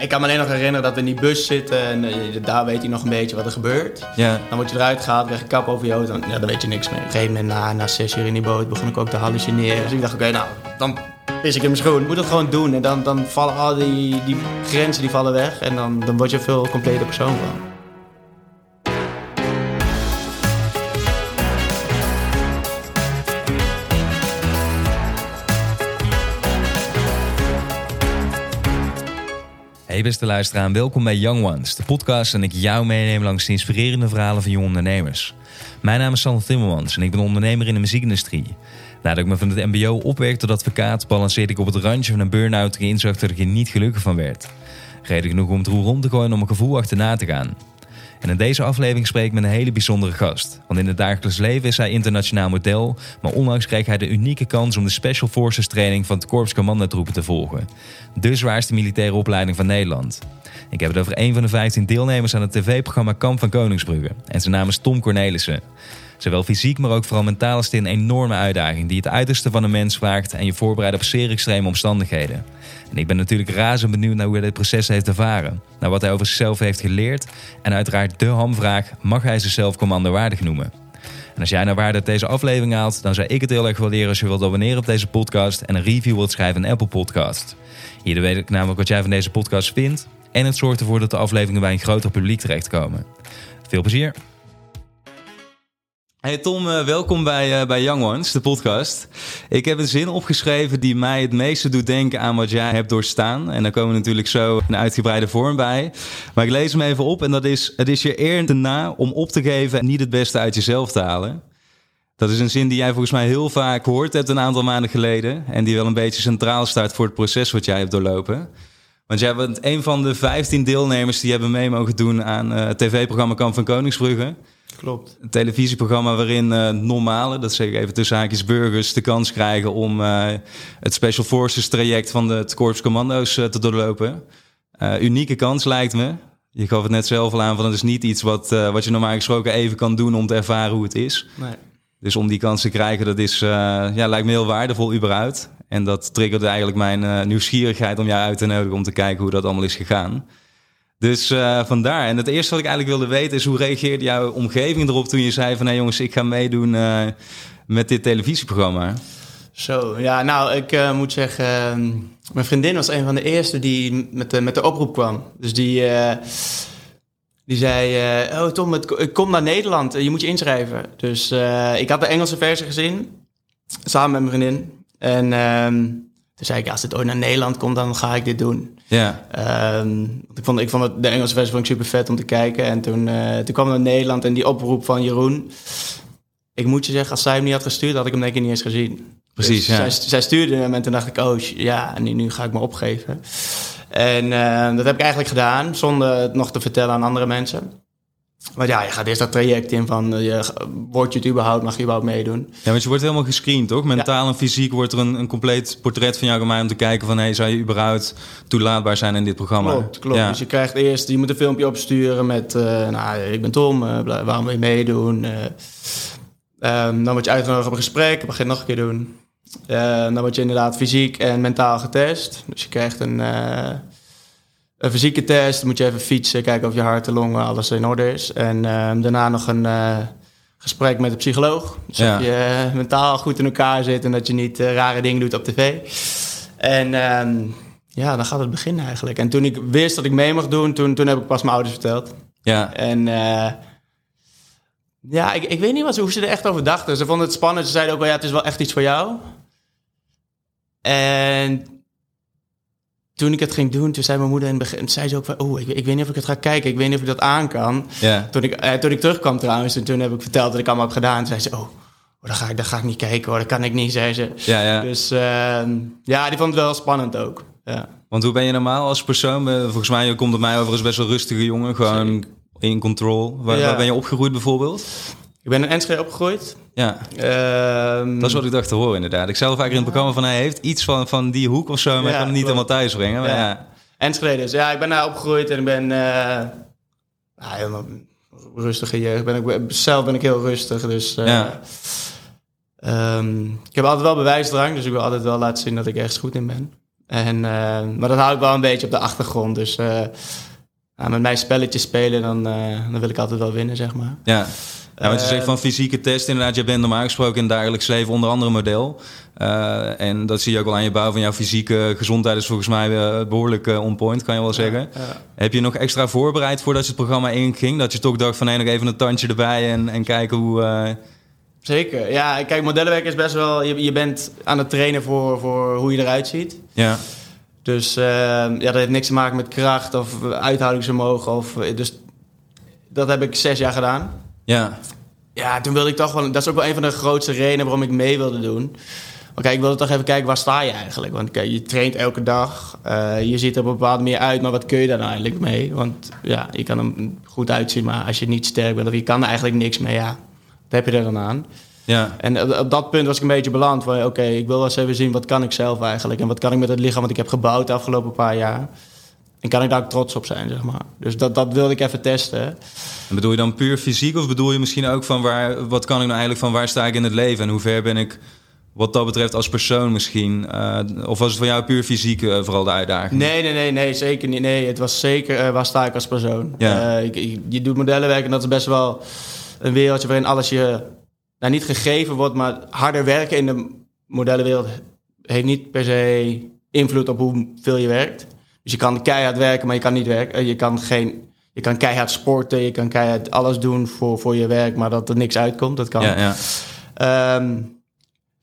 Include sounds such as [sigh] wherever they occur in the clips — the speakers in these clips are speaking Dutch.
Ik kan me alleen nog herinneren dat we in die bus zitten en eh, daar weet hij nog een beetje wat er gebeurt. Ja. Dan word je eruit gehaald, krijg je kap over je hoofd, dan, ja, dan weet je niks meer. Op een gegeven moment, na, na zes uur in die boot, begon ik ook te hallucineren. Dus ik dacht, oké, nou, dan pis ik in mijn schoen. Ik moet het gewoon doen en dan, dan vallen al die, die grenzen die vallen weg en dan, dan word je een veel complete persoon van. Hey beste luisteraar en welkom bij Young Ones, de podcast en ik jou meeneem langs de inspirerende verhalen van jonge ondernemers. Mijn naam is Sander Timmermans en ik ben ondernemer in de muziekindustrie. Nadat ik me van het mbo opwerkte tot advocaat, balanceerde ik op het randje van een burn-out en inzag dat ik er niet gelukkig van werd. Reden genoeg om het roer rond te gooien om mijn gevoel achterna te gaan. En in deze aflevering spreek ik met een hele bijzondere gast. Want in het dagelijks leven is hij internationaal model, maar onlangs kreeg hij de unieke kans om de Special Forces training van het Korps Commandotroepen te volgen. De zwaarste militaire opleiding van Nederland. Ik heb het over een van de 15 deelnemers aan het tv-programma Kamp van Koningsbrugge. En zijn naam is Tom Cornelissen. Zowel fysiek, maar ook vooral mentaal is het een enorme uitdaging die het uiterste van een mens vraagt en je voorbereidt op zeer extreme omstandigheden. En ik ben natuurlijk razend benieuwd naar hoe hij dit proces heeft ervaren, naar wat hij over zichzelf heeft geleerd en uiteraard de hamvraag, mag hij zichzelf commandowaardig noemen? En als jij naar waarde uit deze aflevering haalt, dan zou ik het heel erg waarderen als je wilt abonneren op deze podcast en een review wilt schrijven in Apple Podcast. Hierdoor weet ik namelijk wat jij van deze podcast vindt en het zorgt ervoor dat de afleveringen bij een groter publiek terechtkomen. Veel plezier! Hey Tom, uh, welkom bij, uh, bij Young Ones, de podcast. Ik heb een zin opgeschreven die mij het meeste doet denken aan wat jij hebt doorstaan. En daar komen natuurlijk zo een uitgebreide vorm bij. Maar ik lees hem even op en dat is... Het is je eer te na om op te geven en niet het beste uit jezelf te halen. Dat is een zin die jij volgens mij heel vaak gehoord hebt een aantal maanden geleden. En die wel een beetje centraal staat voor het proces wat jij hebt doorlopen. Want jij bent een van de 15 deelnemers die hebben mee mogen doen aan uh, het tv-programma Kamp van Koningsbrugge. Klopt. Een televisieprogramma waarin uh, normale, dat zeg ik even tussen haakjes, burgers de kans krijgen om uh, het Special Forces traject van de het Korps Commando's uh, te doorlopen. unieke kans lijkt me. Je gaf het net zelf al aan van het is niet iets wat, wat je normaal gesproken even kan doen om te ervaren hoe het is. Nee. Dus om die kans te krijgen, dat is, ja, lijkt me heel waardevol überhaupt. En dat triggerde eigenlijk mijn nieuwsgierigheid om jou uit te nodigen om te kijken hoe dat allemaal is gegaan. Dus uh, vandaar. En het eerste wat ik eigenlijk wilde weten is hoe reageerde jouw omgeving erop toen je zei van hé hey jongens, ik ga meedoen uh, met dit televisieprogramma? Zo, ja, nou, ik uh, moet zeggen, mijn vriendin was een van de eerste die met de, met de oproep kwam. Dus die, die zei, oh Tom, ik kom naar Nederland, je moet je inschrijven. Dus ik had de Engelse versie gezien, samen met mijn vriendin. En ehm, toen zei ik, als het ooit naar Nederland komt, dan ga ik dit doen. Ja. Um, ik vond, ik vond het, de Engelse versie vond ik super vet om te kijken. En toen, uh, toen kwam naar Nederland en die oproep van Jeroen. Ik moet je zeggen, als zij hem niet had gestuurd, had ik hem denk ik niet eens gezien. Precies, dus ja. Zij, zij stuurde hem en toen dacht ik, oh ja, nu, nu ga ik me opgeven. En uh, dat heb ik eigenlijk gedaan, zonder het nog te vertellen aan andere mensen. Maar ja, je gaat eerst dat traject in van, uh, je, word je het überhaupt, mag je überhaupt meedoen? Ja, want je wordt helemaal gescreend, toch? Mentaal ja. en fysiek wordt er een, een compleet portret van jou gemaakt om te kijken van, hey, zou je überhaupt toelaatbaar zijn in dit programma? Klopt, klopt. Ja. Dus je krijgt eerst, je moet een filmpje opsturen met, uh, nou, ik ben Tom, uh, waarom wil je meedoen? Um, dan word je uitgenodigd op een gesprek, mag je het nog een keer doen. dan word je inderdaad fysiek en mentaal getest. Dus je krijgt een een fysieke test, dan moet je even fietsen, kijken of je hart en longen, alles in orde is. En uh, daarna nog een uh, gesprek met een psycholoog. Dus ja. dat je uh, mentaal goed in elkaar zit en dat je niet rare dingen doet op tv. En ehm, ja, dan gaat het beginnen eigenlijk. En toen ik wist dat ik mee mocht doen, toen, toen heb ik pas mijn ouders verteld. Ja. En eh, ja, ik, ik weet niet wat, hoe ze er echt over dachten. Ze vonden het spannend. Ze zeiden ook wel, ja, het is wel echt iets voor jou. En toen ik het ging doen, toen zei mijn moeder in het begin, zei ze ook van, oh, ik, ik weet niet of ik het ga kijken, ik weet niet of ik dat aan kan. Ja. Toen, ik, eh, toen ik terugkwam trouwens, en toen heb ik verteld dat ik allemaal heb gedaan, zei ze, oh, dat, ga ik, dat ga ik niet kijken hoor, dat kan ik niet, zei ze. Ja, ja. Dus uh, ja, die vond het wel spannend ook. Ja. Want hoe ben je normaal als persoon? Volgens mij, je komt op mij over als best wel rustige jongen, gewoon Zeker. in control. Waar, Ja. waar ben je opgegroeid bijvoorbeeld? Ik ben in Enschede opgegroeid. Ja, Ehm, dat is wat ik dacht te horen inderdaad. Ik zelf vaker in het programma van, hij heeft iets van, van die hoek of zo, maar ik kan niet klopt. helemaal thuis brengen. Maar Ja. Enschede dus. Ja, ik ben daar opgegroeid en ik ben... nou, helemaal rustige jeugd. Ben ik, zelf ben ik heel rustig, dus... eh, Ja. ehm, ik heb altijd wel bewijsdrang, dus ik wil altijd wel laten zien dat ik ergens goed in ben. En, eh, maar dat hou ik wel een beetje op de achtergrond. Dus ja, met mij spelletjes spelen, dan, dan wil ik altijd wel winnen, zeg maar. Ja. Ja, want je zegt van fysieke test, inderdaad, je bent normaal gesproken in het dagelijks leven onder andere model. Uh, en dat zie je ook wel aan je bouw van jouw fysieke gezondheid is volgens mij uh, behoorlijk uh, on point, kan je wel zeggen. Ja, ja. Heb je nog extra voorbereid voordat je het programma inging? Dat je toch dacht van nee, nog even een tandje erbij en, en kijken hoe... Zeker, ja. Kijk, modellenwerk is best wel... Je, je bent aan het trainen voor, voor hoe je eruit ziet. Ja. Dus ja, dat heeft niks te maken met kracht of uithoudingsvermogen. Of, dus dat heb ik zes jaar gedaan. Ja. Ja, toen wilde ik toch wel... Dat is ook wel een van de grootste redenen waarom ik mee wilde doen. Maar kijk, ik wilde toch even kijken, waar sta je eigenlijk? Want kijk, je traint elke dag. Uh, je ziet er op een bepaalde manier uit, maar wat kun je daar nou eigenlijk mee? Want ja, je kan er goed uitzien, maar als je niet sterk bent... of je kan er eigenlijk niks mee, ja, wat heb je er dan aan? Ja. En op dat punt was ik een beetje beland van... oké, ik wil wel eens even zien, wat kan ik zelf eigenlijk? En wat kan ik met het lichaam wat ik heb gebouwd de afgelopen paar jaar... En kan ik daar ook trots op zijn, zeg maar. Dus dat, dat wilde ik even testen. En bedoel je dan puur fysiek of bedoel je misschien ook van waar, wat kan ik nou eigenlijk van waar sta ik in het leven en hoe ver ben ik wat dat betreft als persoon misschien? Uh, of was het voor jou puur fysiek uh, vooral de uitdaging? Nee, nee, nee, nee, zeker niet. Nee, het was zeker uh, waar sta ik als persoon. Ja. Ik, ik, je doet modellenwerk en dat is best wel een wereldje waarin alles je nou, niet gegeven wordt, maar harder werken in de modellenwereld heeft niet per se invloed op hoeveel je werkt. Dus je kan keihard werken, maar je kan niet werken. Je kan, geen, je kan keihard sporten, je kan keihard alles doen voor, voor je werk, maar dat er niks uitkomt. Dat kan. Ja, ja. Um,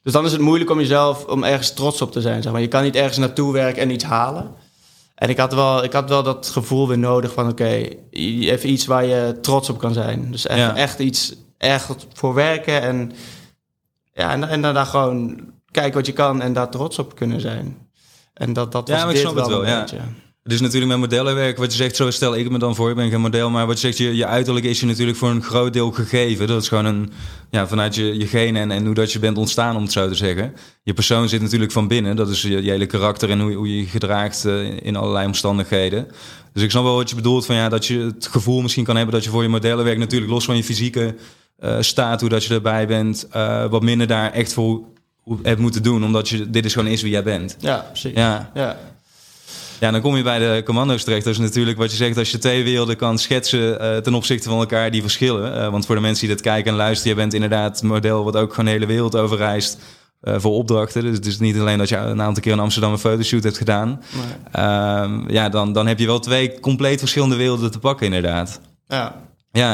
dus dan is het moeilijk om jezelf, om ergens trots op te zijn. Zeg maar. Je kan niet ergens naartoe werken en iets halen. En ik had wel, ik had wel dat gevoel weer nodig van oké, okay, even iets waar je trots op kan zijn. Dus echt, Ja. echt iets echt voor werken en, ja, en, en dan daar gewoon kijken wat je kan en daar trots op kunnen zijn. En dat, dat Ja, was maar ik snap het wel wel, ja. beetje. Het is natuurlijk met modellenwerk, wat je zegt, zo stel ik het me dan voor, ik ben geen model, maar wat je zegt, je, je uiterlijk is je natuurlijk voor een groot deel gegeven. Dat is gewoon een, ja, vanuit je, je genen en, en hoe dat je bent ontstaan, om het zo te zeggen. Je persoon zit natuurlijk van binnen, dat is je, je hele karakter en hoe, je- hoe je je gedraagt eh, in allerlei omstandigheden. Dus ik snap wel wat je bedoelt van ja, dat je het gevoel misschien kan hebben dat je voor je modellenwerk natuurlijk los van je fysieke eh, staat, hoe dat je erbij bent, eh, wat minder daar echt voor hebt moeten doen, omdat je, dit is gewoon is wie jij bent. Ja, precies. Ja, Ja. ja, dan kom je bij de commando's terecht. Dat is natuurlijk wat je zegt, als je twee werelden kan schetsen eh, ten opzichte van elkaar, die verschillen. Eh, want voor de mensen die dit kijken en luisteren, je bent inderdaad een model wat ook gewoon de hele wereld overreist eh, voor opdrachten. Dus het is niet alleen dat je een aantal keer in Amsterdam een fotoshoot hebt gedaan. Ehm, ja, dan, dan heb je wel twee compleet verschillende werelden te pakken, inderdaad. ja. Ja,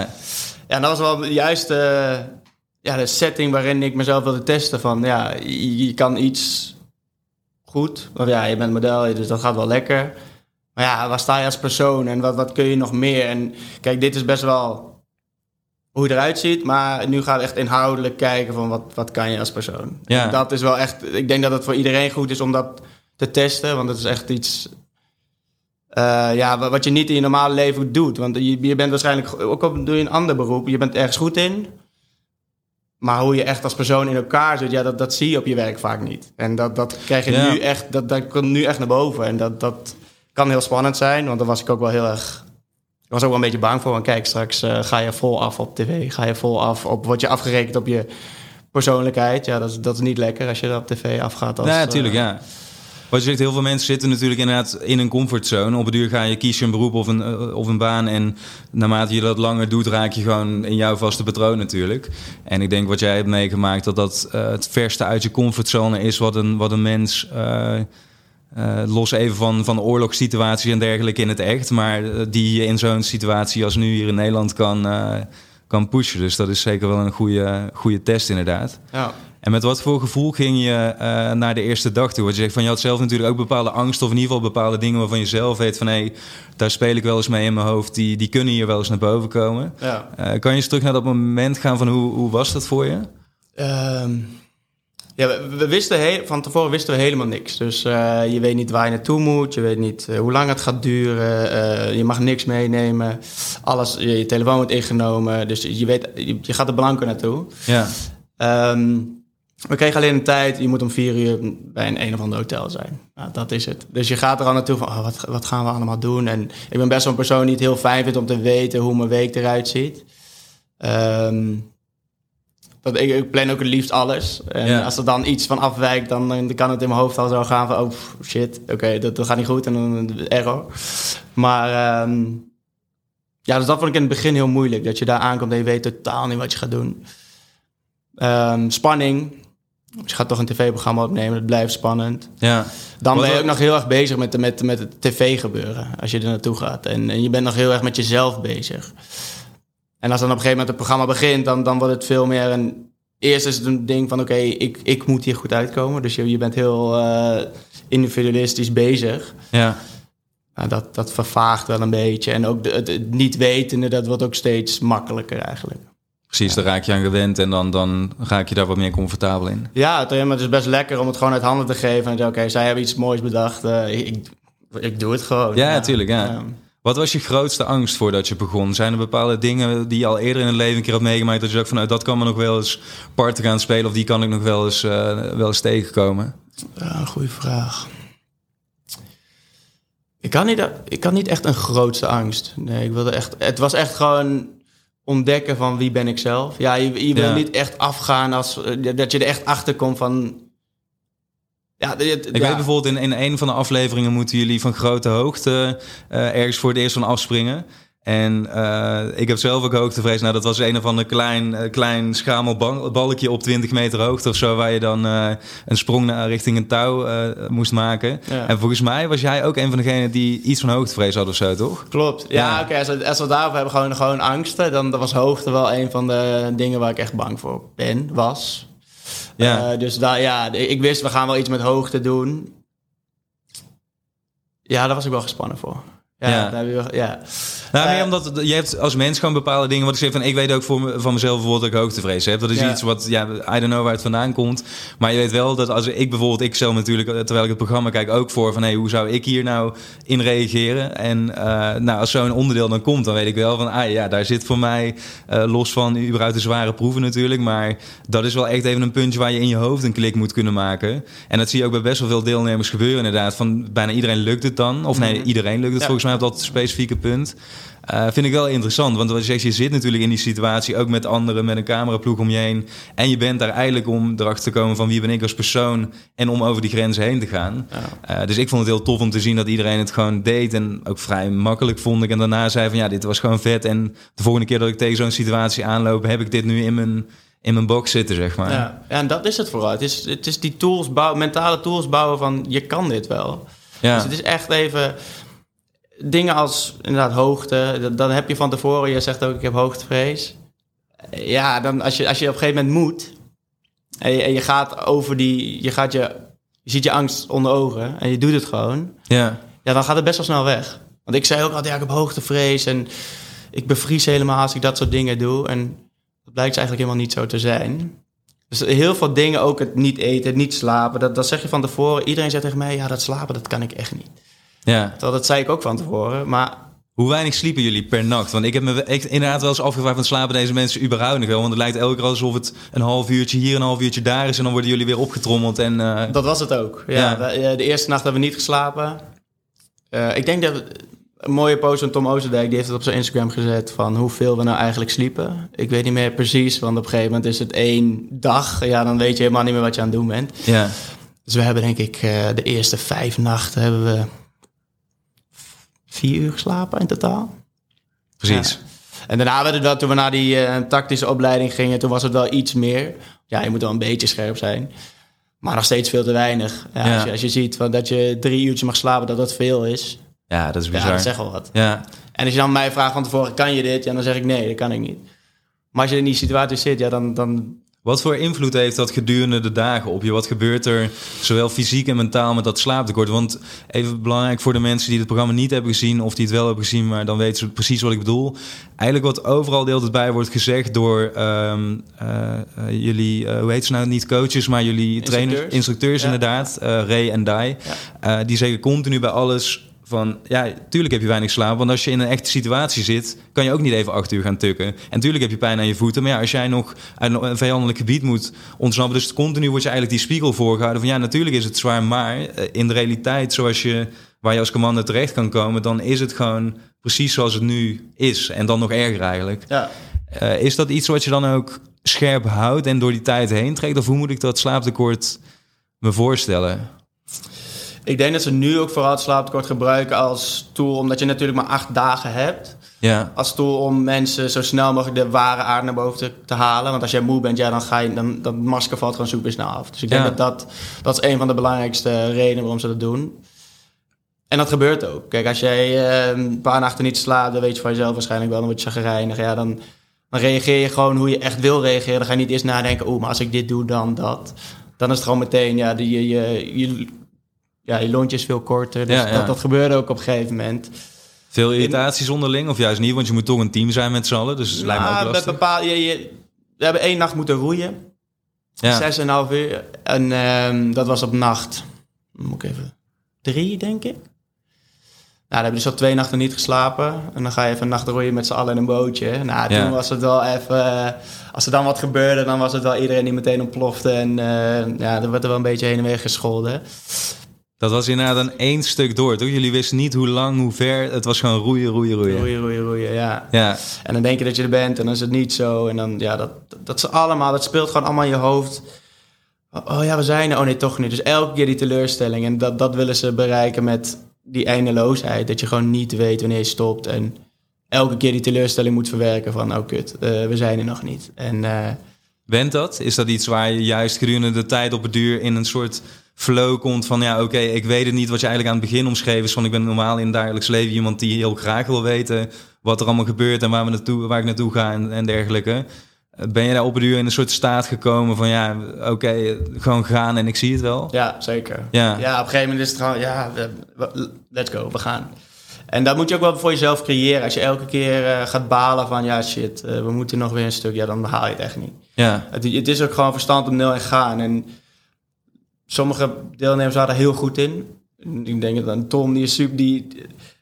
Ja, en dat was wel juist ja, de setting waarin ik mezelf wilde testen. Van ja, je, je kan iets goed. Of ja, je bent model, dus dat gaat wel lekker. Maar ja, waar sta je als persoon en wat, wat kun je nog meer? En kijk, dit is best wel hoe je eruit ziet. Maar nu gaat het echt inhoudelijk kijken van wat, wat kan je als persoon. Ja. Dat is wel echt, ik denk dat het voor iedereen goed is om dat te testen. Want het is echt iets eh, ja, wa- wat je niet in je normale leven doet. Want je, je bent waarschijnlijk, ook al doe je een ander beroep, je bent ergens goed in. Maar hoe je echt als persoon in elkaar zit, ja, dat, dat zie je op je werk vaak niet. En dat, dat krijg je Ja. nu echt, dat, dat komt nu echt naar boven. En dat, dat kan heel spannend zijn, want daar was ik ook wel heel erg... Ik was ook wel een beetje bang voor. Want kijk, straks eh, ga je vol af op tv. Ga je vol af op, word je afgerekend op je persoonlijkheid. Ja, dat is, dat is niet lekker als je er op tv afgaat. Als, ja, eh, natuurlijk, ja. Wat je zegt, heel veel mensen zitten natuurlijk inderdaad in een comfortzone. Op een duur ga je kiezen een beroep of een, eh, of een baan. En naarmate je dat langer doet, raak je gewoon in jouw vaste patroon natuurlijk. En ik denk wat jij hebt meegemaakt, dat dat eh, het verste uit je comfortzone is wat een, wat een mens... eh, los even van, van oorlogssituaties en dergelijke in het echt. Maar die je in zo'n situatie als nu hier in Nederland kan, kan pushen. Dus dat is zeker wel een goede, goede test inderdaad. Ja. En met wat voor gevoel ging je eh, naar de eerste dag toe? Want je zegt van je had zelf natuurlijk ook bepaalde angst of in ieder geval bepaalde dingen waarvan je zelf weet van hé, daar speel ik wel eens mee in mijn hoofd. Die, die kunnen hier wel eens naar boven komen. ja. Eh, kan je eens terug naar dat moment gaan van hoe, hoe was dat voor je? Ehm, ja, we, we wisten he- van tevoren wisten we helemaal niks. Dus eh, je weet niet waar je naartoe moet. Je weet niet eh, hoe lang het gaat duren. eh, je mag niks meenemen. Alles, je, je telefoon wordt ingenomen. Dus je, weet, je, je gaat er blanco naartoe. Ja, Ehm, we kregen alleen een tijd. Je moet om vier uur bij een een of ander hotel zijn. Nou, dat is het. Dus je gaat er al naartoe van, oh, wat, wat gaan we allemaal doen? En ik ben best wel een persoon die het heel fijn vindt om te weten hoe mijn week eruit ziet. Ehm, Dat, ik, ik plan ook het liefst alles. En Ja. als er dan iets van afwijkt, dan, dan kan het in mijn hoofd al zo gaan van... oh, shit, oké, dat, dat gaat niet goed en dan error. Maar ehm, ja, dus dat vond ik in het begin heel moeilijk. Dat je daar aankomt en je weet totaal niet wat je gaat doen. Ehm, spanning. Je gaat toch een tv-programma opnemen, het blijft spannend. Ja. Dan ben je ook nog heel erg bezig met, met, met het tv-gebeuren. Als je er naartoe gaat. En, en je bent nog heel erg met jezelf bezig. En als dan op een gegeven moment het programma begint, dan, dan wordt het veel meer een. Eerst is het een ding van: oké, ik, ik moet hier goed uitkomen. Dus je, je bent heel eh, individualistisch bezig. Ja. Nou, dat, dat vervaagt wel een beetje. En ook de, het, het niet wetende, dat wordt ook steeds makkelijker eigenlijk. Precies, daar raak je aan gewend en dan, dan raak je daar wat meer comfortabel in. Ja, het is best lekker om het gewoon uit handen te geven. En oké, zij hebben iets moois bedacht. eh, ik, ik doe het gewoon. Ja, natuurlijk, ja. Wat was je grootste angst voordat je begon? Zijn er bepaalde dingen die je al eerder in het leven een keer had meegemaakt... dat je dacht van, nou, dat kan me nog wel eens parten gaan spelen... of die kan ik nog wel eens, eh, wel eens tegenkomen? Ja, goede vraag. Ik kan, niet, ik kan niet echt een grootste angst. Nee, ik wilde echt. Het was echt gewoon ontdekken van wie ben ik zelf. Ja, je, je wil Ja. niet echt afgaan als eh, dat je er echt achter komt van. Ja, dit- Ik ja. weet bijvoorbeeld, in, in een van de afleveringen... moeten jullie van grote hoogte eh, ergens voor het eerst van afspringen... En eh, ik heb zelf ook hoogtevrees. Nou, dat was een of ander klein, eh, klein schamel bal- balkje op 20 meter hoogte of zo... waar je dan een sprong naar, richting een touw moest maken. Ja. En volgens mij was jij ook een van degenen die iets van hoogtevrees had of zo, toch? Klopt. Ja, Ja. oké. als, we, als we hebben, gewoon, gewoon angsten. Dan, dan was hoogte wel een van de dingen waar ik echt bang voor ben, was. Ja. Eh, dus daar, ja, ik wist, we gaan wel iets met hoogte doen. Ja, daar was ik wel gespannen voor. Ja, Ja. wel- ja. Nou, meer Eh, omdat je hebt als mens gewoon bepaalde dingen. Wat ik zeg van, ik weet ook voor me, van mezelf bijvoorbeeld dat ik hoogtevrees heb. Dat is Ja. iets wat, ja, I don't know waar het vandaan komt. Maar je weet wel dat als ik bijvoorbeeld, ik stel natuurlijk, eh, terwijl ik het programma kijk, ook voor van, hé, hoe zou ik hier nou in reageren? En eh, nou, als zo'n onderdeel dan komt, dan weet ik wel van, ah ja, daar zit voor mij, los van überhaupt de zware proeven natuurlijk, maar dat is wel echt even een puntje waar je in je hoofd een klik moet kunnen maken. En dat zie je ook bij best wel veel deelnemers gebeuren inderdaad. Van bijna iedereen lukt het dan. Of nee, iedereen lukt het Ja. volgens mij op dat specifieke punt. Eh, vind ik wel interessant, want wat je zegt, je zit natuurlijk in die situatie ook met anderen, met een cameraploeg om je heen. En je bent daar eigenlijk om erachter te komen van wie ben ik als persoon en om over die grenzen heen te gaan. Ja. Eh, dus ik vond het heel tof om te zien dat iedereen het gewoon deed en ook vrij makkelijk vond ik. En daarna zei van ja, dit was gewoon vet. En de volgende keer dat ik tegen zo'n situatie aanloop, heb ik dit nu in mijn, in mijn box zitten, zeg maar. Ja. ja, en dat is het vooral. Het is, het is die tools bouwen, mentale tools bouwen van je kan dit wel. Ja. Dus het is echt even dingen als inderdaad hoogte. Dan heb je van tevoren, je zegt ook ik heb hoogtevrees. Ja, dan als je, als je op een gegeven moment moet en je, en je gaat over die, je gaat je, je ziet je angst onder ogen en je doet het gewoon. ja. Ja, dan gaat het best wel snel weg. Want ik zei ook altijd, ja, ik heb hoogtevrees en ik bevries helemaal als ik dat soort dingen doe. En dat blijkt eigenlijk helemaal niet zo te zijn. Dus heel veel dingen, ook het niet eten, het niet slapen, dat, dat zeg je van tevoren. Iedereen zegt tegen mij, ja, dat slapen, dat kan ik echt niet. Ja. Terwijl dat zei ik ook van tevoren, maar Hoe weinig sliepen jullie per nacht? Want ik heb me inderdaad wel eens afgevraagd... van slapen deze mensen überhaupt nog wel? Want het lijkt elke keer alsof het een half uurtje hier, een half uurtje daar is... en dan worden jullie weer opgetrommeld en... eh, dat was het ook. Ja, Ja. De, eh, de eerste nacht hebben we niet geslapen. Eh, ik denk dat een mooie post van Tom Oosterdijk, die heeft het op zijn Instagram gezet van hoeveel we nou eigenlijk sliepen. Ik weet niet meer precies, want op een gegeven moment is het één dag. Ja, dan weet je helemaal niet meer wat je aan het doen bent. ja. Dus we hebben denk ik de eerste vijf nachten hebben we vier uur geslapen in totaal. Precies. En daarna werd het wel, toen we naar die eh, tactische opleiding gingen, toen was het wel iets meer. Ja, je moet wel een beetje scherp zijn. Maar nog steeds veel te weinig. Ja, Ja. Als, je, als je ziet van, dat je drie uurtjes mag slapen, dat dat veel is. Ja, dat is Ja, bizar. dat zegt wel wat. Ja, En als je dan mij vraagt van tevoren, kan je dit? Ja, dan zeg ik nee, dat kan ik niet. Maar als je in die situatie zit, ja, dan... dan Wat voor invloed heeft dat gedurende de dagen op je? Wat gebeurt er zowel fysiek en mentaal met dat slaaptekort? Want even belangrijk voor de mensen die het programma niet hebben gezien... of die het wel hebben gezien, maar dan weten ze precies wat ik bedoel. Eigenlijk wat overal de hele tijd bij wordt gezegd door ehm, eh, eh, jullie... eh, hoe heet ze nou? Niet coaches, maar jullie trainers, Instructeurs. Ja. inderdaad. Ray en Dai. Die zeggen continu bij alles van... Ja, tuurlijk heb je weinig slaap. Want als je in een echte situatie zit... kan je ook niet even acht uur gaan tukken. En tuurlijk heb je pijn aan je voeten. Maar ja, als jij nog uit een vijandelijk gebied moet ontsnappen... dus continu wordt je eigenlijk die spiegel voorgehouden... van ja, natuurlijk is het zwaar... maar eh, in de realiteit zoals je... waar je als commando terecht kan komen... dan is het gewoon precies zoals het nu is. En dan nog erger eigenlijk. ja. Eh, is dat iets wat je dan ook scherp houdt en door die tijd heen trekt? Of hoe moet ik dat slaaptekort me voorstellen? Ik denk dat ze nu ook vooral het slaaptekort gebruiken als tool, omdat je natuurlijk maar acht dagen hebt. Ja. Als tool om mensen zo snel mogelijk de ware aard naar boven te, te halen. Want als jij moe bent, ja, dan ga je, dan, dat masker valt gewoon super snel af. Dus ik denk Ja. dat, dat dat is een van de belangrijkste redenen waarom ze dat doen. En dat gebeurt ook. Kijk, als jij eh, een paar nachten niet slaapt, dan weet je van jezelf waarschijnlijk wel, dan word je chagrijnig. Ja, dan, dan reageer je gewoon hoe je echt wil reageren. Dan ga je niet eerst nadenken, oeh, maar als ik dit doe, dan dat. Dan is het gewoon meteen, ja, die, je, je, je, ja, je lontje is veel korter. Dus Ja, ja. Dat, dat gebeurde ook op een gegeven moment. Veel irritaties onderling of juist niet? Want je moet toch een team zijn met z'n allen. Dus het lijkt me Nou, ook lastig. bepaal, je, je, we hebben één nacht moeten roeien. Ja. Zes en een half uur. En ehm, dat was op nacht. Moet ik even. Drie, denk ik. Nou, dan heb je dus al twee nachten niet geslapen. En dan ga je even een nacht roeien met z'n allen in een bootje. Nou, toen Ja. was het wel even... als er dan wat gebeurde, dan was het wel iedereen die meteen ontplofte. En eh, ja, er werd er wel een beetje heen en weer gescholden. Dat was inderdaad een één stuk door, toch? Jullie wisten niet hoe lang, hoe ver. Het was gewoon roeien, roeien, roeien. Roeien, roeien, roeien, ja. Ja, En dan denk je dat je er bent en dan is het niet zo. En dan, ja, dat, dat is allemaal, dat speelt gewoon allemaal in je hoofd. Oh ja, we zijn er. Oh nee, toch niet. Dus elke keer die teleurstelling. En dat, dat willen ze bereiken met die eindeloosheid. Dat je gewoon niet weet wanneer je stopt. En elke keer die teleurstelling moet verwerken van, oh kut, eh, we zijn er nog niet. En Went dat? Is dat iets waar je juist gedurende de tijd op het duur in een soort flow komt van ja, oké, ik weet het niet wat je eigenlijk aan het begin omschreven is van ik ben normaal in het dagelijks leven iemand die heel graag wil weten wat er allemaal gebeurt en waar, we naartoe, waar ik naartoe ga en, en dergelijke. Eh, Ben je daar op het duur in een soort staat gekomen van ja, oké, gewoon gaan en ik zie het wel? ja, zeker. Ja. ja, op een gegeven moment is het gewoon, ja, let's go, we gaan. En dat moet je ook wel voor jezelf creëren. Als je elke keer eh, gaat balen van, ja shit, eh, we moeten nog weer een stuk. Ja, dan haal je het echt niet. Ja, Het, het is ook gewoon verstand om nul en gaan. En sommige deelnemers waren er heel goed in. Ik denk dat een Tom, die is super, die,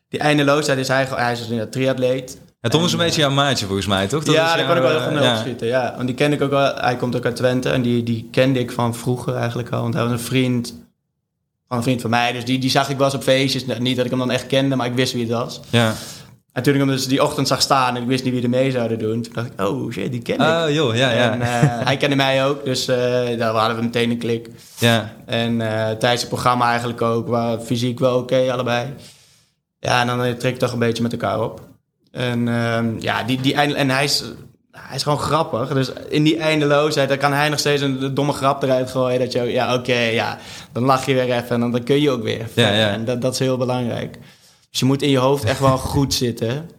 die eindeloosheid is hij, gewoon- hij is dus een triatleet. ja Tom is een En, beetje jouw maatje volgens mij, toch? Dat ja, daar kan ik wel heel eh, van nul ja. schieten. Ja, want die ken ik ook wel. Hij komt ook uit Twente en die, die kende ik van vroeger eigenlijk al. Want hij was een vriend van een vriend van mij. Dus die, die zag ik wel eens op feestjes. Nou, Niet dat ik hem dan echt kende, maar ik wist wie het was. Ja. En toen ik hem dus die ochtend zag staan en ik wist niet wie er mee zouden doen. Toen dacht ik, oh shit, die ken ik. Oh joh, ja, ja. En eh, [laughs] hij kende mij ook, dus eh, daar hadden we meteen een klik. ja. En eh, tijdens het programma eigenlijk ook, waar fysiek wel oké allebei. Ja, en dan trek je toch een beetje met elkaar op. En ehm, ja, die, die en hij is, hij is gewoon grappig. Dus in die eindeloosheid, dan kan hij nog steeds een domme grap eruit gooien. Dat je, ja, oké, ja, dan lach je weer even en dan, dan kun je ook weer. Ja, ja. En dat, dat is heel belangrijk. Dus je moet in je hoofd echt wel goed zitten.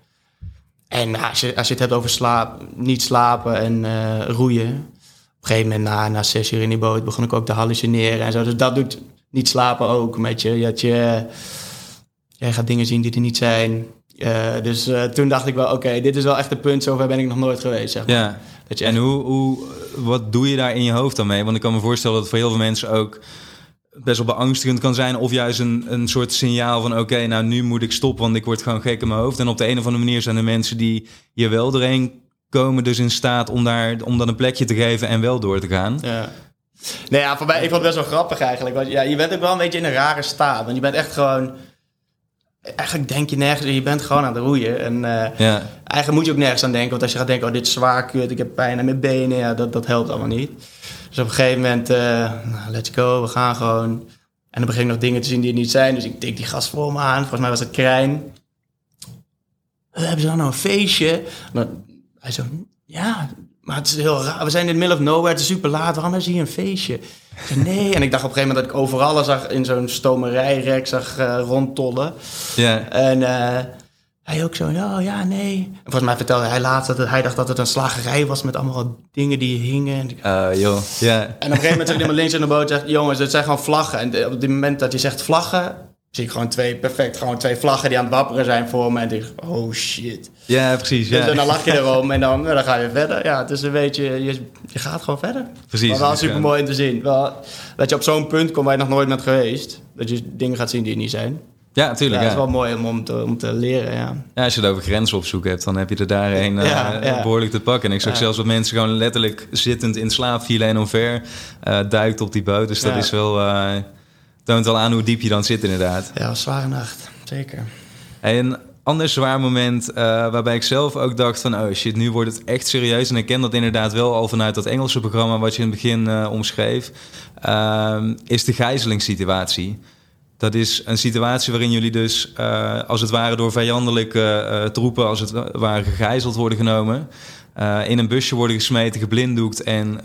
En nou, als, je, als je het hebt over slaap, niet slapen en eh, roeien. Op een gegeven moment, na, na zes uur in die boot, begon ik ook te hallucineren en zo. Dus dat doet niet slapen ook met je. Dat je jij gaat dingen zien die er niet zijn. Eh, dus eh, toen dacht ik wel, oké, dit is wel echt een punt. Zover ben ik nog nooit geweest, zeg maar. ja. Dat je En hoe, hoe, wat doe je daar in je hoofd dan mee? Want ik kan me voorstellen dat voor heel veel mensen ook best wel beangstigend kan zijn. Of juist een, een soort signaal van oké, nou nu moet ik stoppen, want ik word gewoon gek in mijn hoofd. En op de een of andere manier zijn de mensen die hier wel doorheen komen dus in staat om, daar, om dan een plekje te geven en wel door te gaan. Ja. Nee, ja, voor mij, ik vond het best wel grappig eigenlijk. Want ja, je bent ook wel een beetje in een rare staat. Want je bent echt gewoon... Eigenlijk denk je nergens... Je bent gewoon aan het roeien. En eh, Ja, eigenlijk moet je ook nergens aan denken. Want als je gaat denken, oh, dit is zwaar, kut, ik heb pijn aan mijn benen. Ja, dat, dat helpt allemaal niet. Dus op een gegeven moment, eh, nou, let's go, we gaan gewoon. En dan begin ik nog dingen te zien die er niet zijn. Dus ik tik die gast voor me aan. Volgens mij was het Krijn. "Eh, Hebben ze dan nou een feestje? En dan- hij zo, ja, maar het is heel raar. We zijn in the middle of nowhere, het is super laat. Waarom is hier een feestje? Nee. En ik dacht op een gegeven moment dat ik overal al zag in zo'n stomerijrek zag eh, rondtollen. ja, En eh, hij ook zo, ja, ja, nee. En volgens mij vertelde hij laatst dat het- hij dacht dat het een slagerij was met allemaal dingen die hingen. En, Eh, joh, ja. en op een gegeven moment zit iemand links in de boot en zegt, jongens, dit zijn gewoon vlaggen. En op het moment dat hij zegt vlaggen, zie ik gewoon twee, perfect, gewoon twee vlaggen die aan het wapperen zijn voor me. En ik denk, oh shit. Ja, precies. Dus Ja. dan lach je erom [laughs] en dan, dan ga je verder. Ja, het is een beetje, je, je gaat gewoon verder. Precies, Maar wel is super mooi om te zien. Wel, dat je op zo'n punt komt waar je nog nooit bent geweest. Dat je dingen gaat zien die er niet zijn. Ja, Ja, natuurlijk. dat Ja, is wel mooi om, om, te, om te leren, ja. Ja, als je het over grenzen opzoeken hebt, dan heb je er daarheen eh, Ja, ja. behoorlijk te pakken. En ik zag zelfs dat mensen gewoon letterlijk zittend in slaap vielen en omver eh duikt op die boot. Dus dat is wel, eh, toont wel aan hoe diep je dan zit inderdaad. Ja, zware nacht. Zeker. En ander zwaar moment eh, waarbij ik zelf ook dacht van... oh shit, nu wordt het echt serieus. En ik ken dat inderdaad wel al vanuit dat Engelse programma... wat je in het begin uh, omschreef, uh, is de gijzelingssituatie. Dat is een situatie waarin jullie dus uh, als het ware door vijandelijke troepen... als het ware gegijzeld worden genomen... in een busje worden gesmeten, geblinddoekt en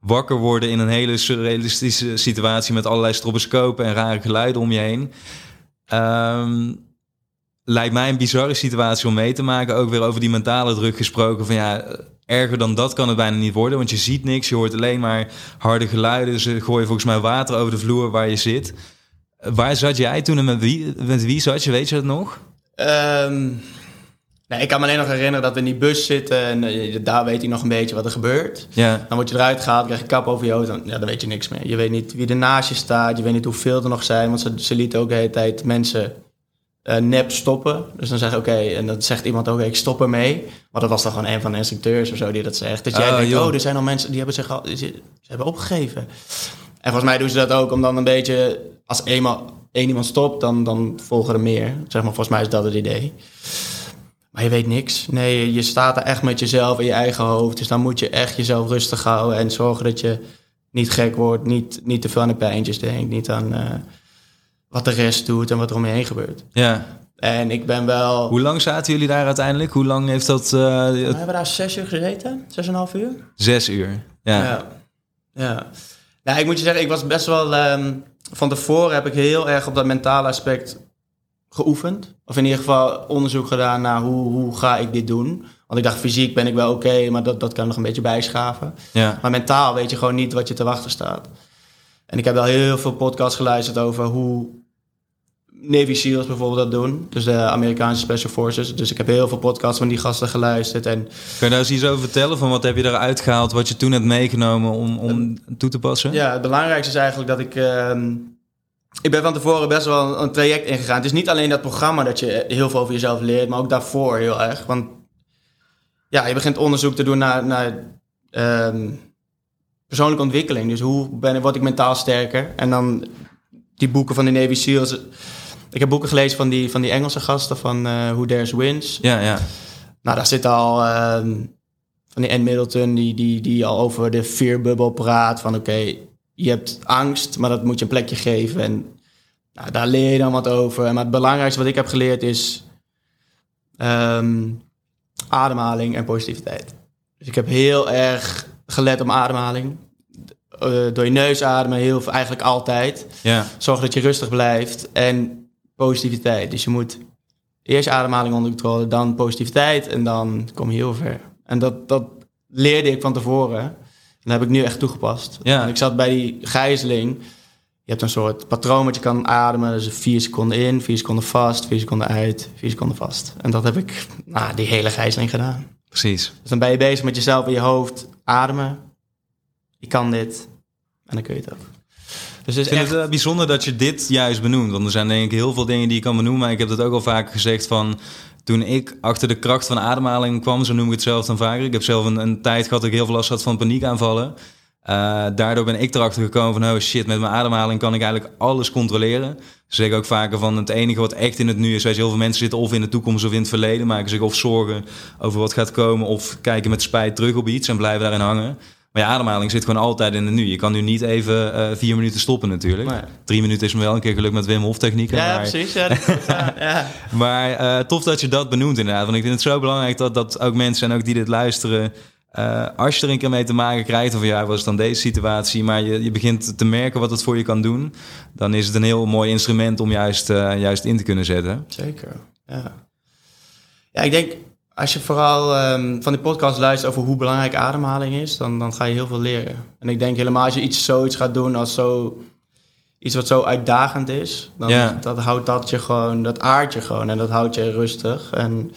wakker worden in een hele surrealistische situatie met allerlei stroboscopen en rare geluiden om je heen. Um, lijkt mij een bizarre situatie om mee te maken. Ook weer over die mentale druk gesproken. Van ja, erger dan dat kan het bijna niet worden. Want je ziet niks, je hoort alleen maar harde geluiden. Ze gooien volgens mij water over de vloer waar je zit. Waar zat jij toen en met wie, met wie zat je? Weet je dat nog? Um, nee, ik kan me alleen nog herinneren dat we in die bus zitten. En uh, daar weet hij nog een beetje wat er gebeurt. Ja. Dan word je eruit gehaald, krijg je kap over je hoofd. Dan, ja, dan weet je niks meer. Je weet niet wie er naast je staat. Je weet niet hoeveel er nog zijn. Want ze, ze lieten ook de hele tijd mensen uh, nep stoppen. Dus dan zeg je oké, okay, en dan zegt iemand ook, ik stop ermee. Maar dat was dan gewoon een van de instructeurs of zo die dat zegt. Dat jij oh, denkt, joh. oh, er zijn al mensen die hebben zich al, ze hebben opgegeven. En volgens mij doen ze dat ook om dan een beetje, als eenmaal één iemand stopt, dan, dan volgen er meer. Zeg maar, volgens mij is dat het idee. Maar je weet niks. Nee, je staat er echt met jezelf in je eigen hoofd. Dus dan moet je echt jezelf rustig houden en zorgen dat je niet gek wordt, niet, niet te veel aan de pijntjes denkt, niet aan... Uh, wat de rest doet en wat er om je heen gebeurt. Ja. En ik ben wel... Hoe lang zaten jullie daar uiteindelijk? Hoe lang heeft dat... Uh, we hebben daar zes uur gezeten. Zes en een half uur. Zes uur, ja. Ja. ja. Nou, ik moet je zeggen, ik was best wel... Um, van tevoren heb ik heel erg op dat mentale aspect geoefend. Of in ieder geval onderzoek gedaan naar hoe, hoe ga ik dit doen. Want ik dacht, fysiek ben ik wel oké, okay, maar dat, dat kan nog een beetje bijschaven. Ja. Maar mentaal weet je gewoon niet wat je te wachten staat. En ik heb wel heel veel podcasts geluisterd over hoe Navy SEALs bijvoorbeeld dat doen. Dus de Amerikaanse Special Forces. Dus ik heb heel veel podcasts van die gasten geluisterd. En... Kun je daar eens iets over vertellen? Van wat heb je eruit gehaald? Wat je toen hebt meegenomen om, om toe te passen? Ja, het belangrijkste is eigenlijk dat ik... Uh, ik ben van tevoren best wel een traject ingegaan. Het is niet alleen dat programma dat je heel veel over jezelf leert. Maar ook daarvoor heel erg. Want ja, je begint onderzoek te doen naar... naar um, persoonlijke ontwikkeling. Dus hoe ben, word ik mentaal sterker? En dan die boeken van de Navy SEALs. Ik heb boeken gelezen van die, van die Engelse gasten van uh, Who Dares Wins. Ja, ja. Nou, daar zit al uh, van die Ann Middleton die, die, die al over de fear bubble praat. Van oké, okay, je hebt angst, maar dat moet je een plekje geven. En nou, daar leer je dan wat over. Maar het belangrijkste wat ik heb geleerd is um, ademhaling en positiviteit. Dus ik heb heel erg gelet op ademhaling. Uh, door je neus ademen, heel, eigenlijk altijd. Ja. Zorg dat je rustig blijft. En positiviteit. Dus je moet eerst ademhaling onder controle, dan positiviteit. En dan kom je heel ver. En dat, dat leerde ik van tevoren. En dat heb ik nu echt toegepast. Ja. En ik zat bij die gijzeling. Je hebt een soort patroon wat je kan ademen. Dus vier seconden in, vier seconden vast, vier seconden uit, vier seconden vast. En dat heb ik nou, die hele gijzeling gedaan. Precies. Dus dan ben je bezig met jezelf in je hoofd. Ademen. Je kan dit. En dan kun je het ook. Dus het is ik vind echt... het bijzonder dat je dit juist benoemt. Want er zijn denk ik heel veel dingen die je kan benoemen. Maar ik heb dat ook al vaker gezegd van... Toen ik achter de kracht van ademhaling kwam, zo noem ik het zelf dan vaker. Ik heb zelf een, tijd gehad dat ik heel veel last had van paniekaanvallen. Uh, daardoor ben ik erachter gekomen van, oh shit, met mijn ademhaling kan ik eigenlijk alles controleren. Zeg ik ook vaker van, het enige wat echt in het nu is, weet heel veel mensen zitten of in de toekomst of in het verleden, maken zich of zorgen over wat gaat komen of kijken met spijt terug op iets en blijven daarin hangen. Maar je ademhaling zit gewoon altijd in het nu. Je kan nu niet even uh, vier minuten stoppen natuurlijk. Nee. Drie minuten is me wel een keer gelukt met Wim Hof technieken. Ja, maar... precies. Ja, [laughs] ja. maar uh, tof dat je dat benoemt inderdaad. Want ik vind het zo belangrijk dat, dat ook mensen en ook die dit luisteren... Uh, als je er een keer mee te maken krijgt, of ja, was dan deze situatie, maar je, je begint te merken wat het voor je kan doen, dan is het een heel mooi instrument om juist, juist in te kunnen zetten. Zeker, ja. Ja, ik denk, als je vooral um, van die podcast luistert over hoe belangrijk ademhaling is, dan, dan ga je heel veel leren. En ik denk helemaal als je iets zoiets gaat doen als zo, iets wat zo uitdagend is, dan dat houdt dat je gewoon, dat aard je gewoon en dat houdt je rustig. En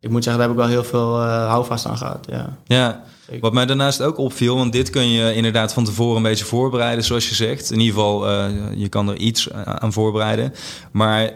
ik moet zeggen, daar heb ik wel heel veel uh, houvast aan gehad. Ja. Ja, wat mij daarnaast ook opviel, want dit kun je inderdaad van tevoren een beetje voorbereiden, zoals je zegt. In ieder geval, uh, je kan er iets aan voorbereiden. Maar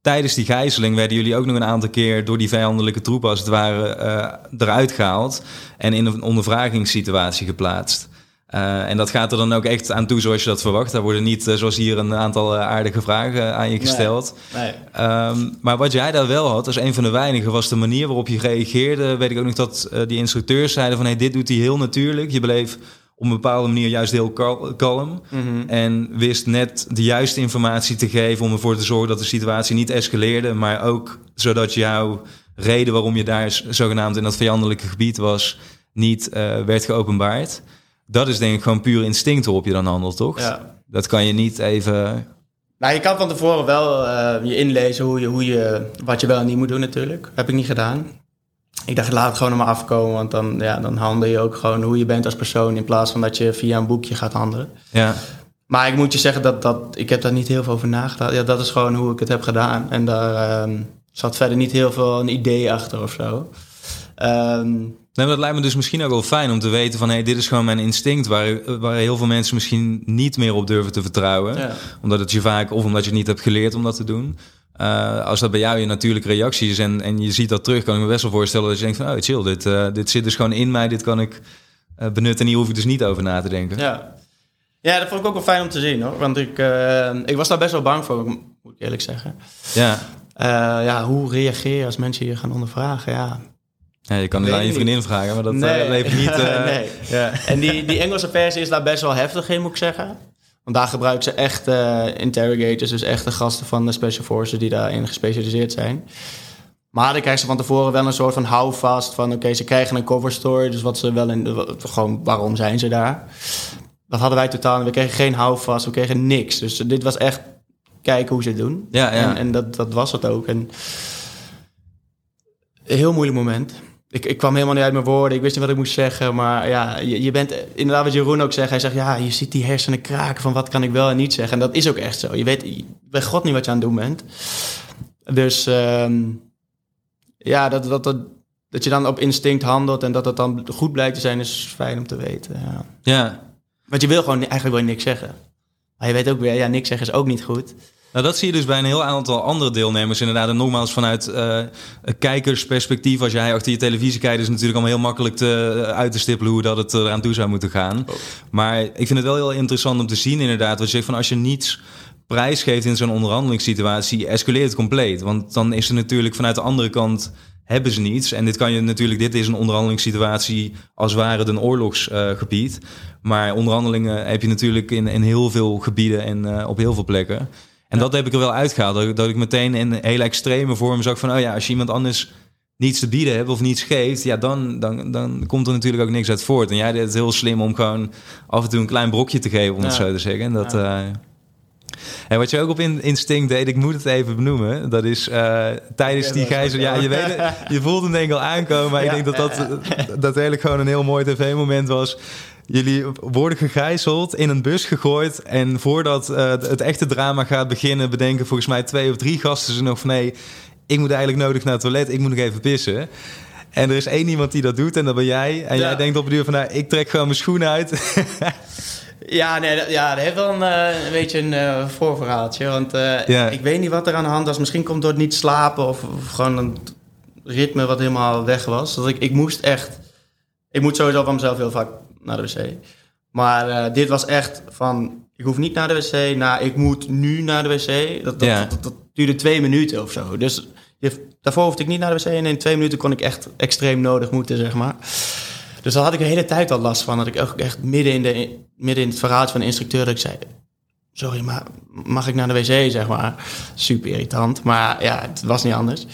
tijdens die gijzeling werden jullie ook nog een aantal keer door die vijandelijke troepen, als het ware, uh, eruit gehaald en in een ondervragingssituatie geplaatst. Eh, en dat gaat er dan ook echt aan toe zoals je dat verwacht. Daar worden niet, eh, zoals hier, een aantal eh, aardige vragen aan je gesteld. Nee. Ehm, maar wat jij daar wel had, als een van de weinigen, was de manier waarop je reageerde. Weet ik ook nog dat eh, die instructeurs zeiden van... Hey, dit doet hij heel natuurlijk. Je bleef op een bepaalde manier juist heel kal- kalm. Mhm. En wist net de juiste informatie te geven om ervoor te zorgen dat de situatie niet escaleerde. Maar ook zodat jouw reden waarom je daar zogenaamd in dat vijandelijke gebied was, niet eh, werd geopenbaard. Dat is denk ik gewoon puur instinct waarop je dan handelt, toch? Ja. Dat kan je niet even... Nou, je kan van tevoren wel eh, je inlezen hoe je, hoe je, wat je wel en niet moet doen natuurlijk. Heb ik niet gedaan. Ik dacht, laat het gewoon er maar afkomen, want dan, ja, dan handel je ook gewoon hoe je bent als persoon... in plaats van dat je via een boekje gaat handelen. Ja, Maar ik moet je zeggen, dat, dat, ik heb daar niet heel veel over nagedacht. Ja, dat is gewoon hoe ik het heb gedaan. En daar ehm, zat verder niet heel veel een idee achter of zo. Nee, maar dat lijkt me dus misschien ook wel fijn om te weten van... Hey, dit is gewoon mijn instinct waar, waar heel veel mensen misschien niet meer op durven te vertrouwen. Ja. Omdat het je vaak, of omdat je het niet hebt geleerd om dat te doen. Eh, als dat bij jou je natuurlijke reactie is en, en je ziet dat terug... kan ik me best wel voorstellen dat je denkt van... oh, chill, dit, eh, dit zit dus gewoon in mij, dit kan ik eh, benutten... en hier hoef ik dus niet over na te denken. ja. ja, dat vond ik ook wel fijn om te zien hoor. Want ik, ik was daar best wel bang voor, moet ik eerlijk zeggen. Ja, ja, hoe reageer je als mensen je gaan ondervragen? Ja. Ja, je kan het aan je vriendin vragen, maar dat Nee. levert niet... [laughs] Nee. ja. En die, die Engelse versie is daar best wel heftig in, moet ik zeggen. Want daar gebruiken ze echt eh, interrogators, dus echte gasten van de Special Forces die daarin gespecialiseerd zijn. Maar dan krijgen ze van tevoren wel een soort van houvast van... oké, ze krijgen een cover story, dus wat ze wel in... gewoon, waarom zijn ze daar? Dat hadden wij totaal... We kregen geen houvast, we kregen niks. Dus dit was echt kijken hoe ze het doen. Ja, ja. En, en dat, dat was het ook. En een heel moeilijk moment. Ik, ik kwam helemaal niet uit mijn woorden. Ik wist niet wat ik moest zeggen. Maar ja, je, je bent inderdaad wat Jeroen ook zegt. Hij zegt, ja, je ziet die hersenen kraken van wat kan ik wel en niet zeggen. En dat is ook echt zo. Je weet bij God niet wat je aan het doen bent. Dus ehm, ja, dat, dat, dat, dat je dan op instinct handelt en dat het dan goed blijkt te zijn, is fijn om te weten. Ja. ja, Want je wil gewoon eigenlijk wil je niks zeggen. Maar je weet ook weer, ja, niks zeggen is ook niet goed. Nou, dat zie je dus bij een heel aantal andere deelnemers inderdaad. En nogmaals, vanuit een kijkersperspectief, als jij achter je televisie kijkt, is het natuurlijk allemaal heel makkelijk te, eh, uit te stippelen hoe dat het eraan toe zou moeten gaan. Maar ik vind het wel heel interessant om te zien inderdaad, wat je zegt van als je niets prijsgeeft in zo'n onderhandelingssituatie, escaleert het compleet. Want dan is er natuurlijk vanuit de andere kant hebben ze niets. En dit kan je natuurlijk, dit is een onderhandelingssituatie als ware een oorlogsgebied. maar onderhandelingen heb je natuurlijk in, in heel veel gebieden en eh, op heel veel plekken. En dat heb ik er wel uitgehaald. Dat, ik- dat ik meteen in hele extreme vorm zag van... oh ja, als je iemand anders niets te bieden hebt of niets geeft... ja, dan, dan, dan komt er natuurlijk ook niks uit voort. En jij deed het heel slim om gewoon af en toe een klein brokje te geven... om het Ja. zo te zeggen. En dat... eh, en wat je ook op in- instinct deed, ik moet het even benoemen. Dat is eh, tijdens die gijzel. Ja, je, weet het, je voelt hem denk ik al aankomen. Maar Ja, ik denk dat dat, dat eigenlijk gewoon een heel mooi tv-moment was. Jullie worden gegijzeld, in een bus gegooid. En voordat eh, het echte drama gaat beginnen, bedenken volgens mij twee of drie gasten ze nog van nee, ik moet eigenlijk nodig naar het toilet, ik moet nog even pissen. En er is één iemand die dat doet en dat ben jij. En Ja. jij denkt op de duur van nou, ik trek gewoon mijn schoenen uit. [laughs] Ja, nee, dat, ja, dat heeft wel een, eh, een beetje een eh, voorverhaaltje. Want Ja. ik weet niet wat er aan de hand was. Misschien komt het door het niet slapen of, of gewoon een ritme wat helemaal weg was. Dat ik, ik moest echt... Ik moet sowieso van mezelf heel vaak naar de wc. Maar eh, dit was echt van... Ik hoef niet naar de wc, naar ik moet nu naar de wc. Dat, dat, Ja. dat, dat duurde twee minuten of zo. Dus je, daarvoor hoefde ik niet naar de wc. En in twee minuten kon ik echt extreem nodig moeten, zeg maar. Dus daar had ik de hele tijd al last van. Dat ik ook echt midden in, de, midden in het verhaaltje van de instructeur... dat ik zei, sorry, maar mag ik naar de wc, zeg maar. Super irritant, maar ja, het was niet anders.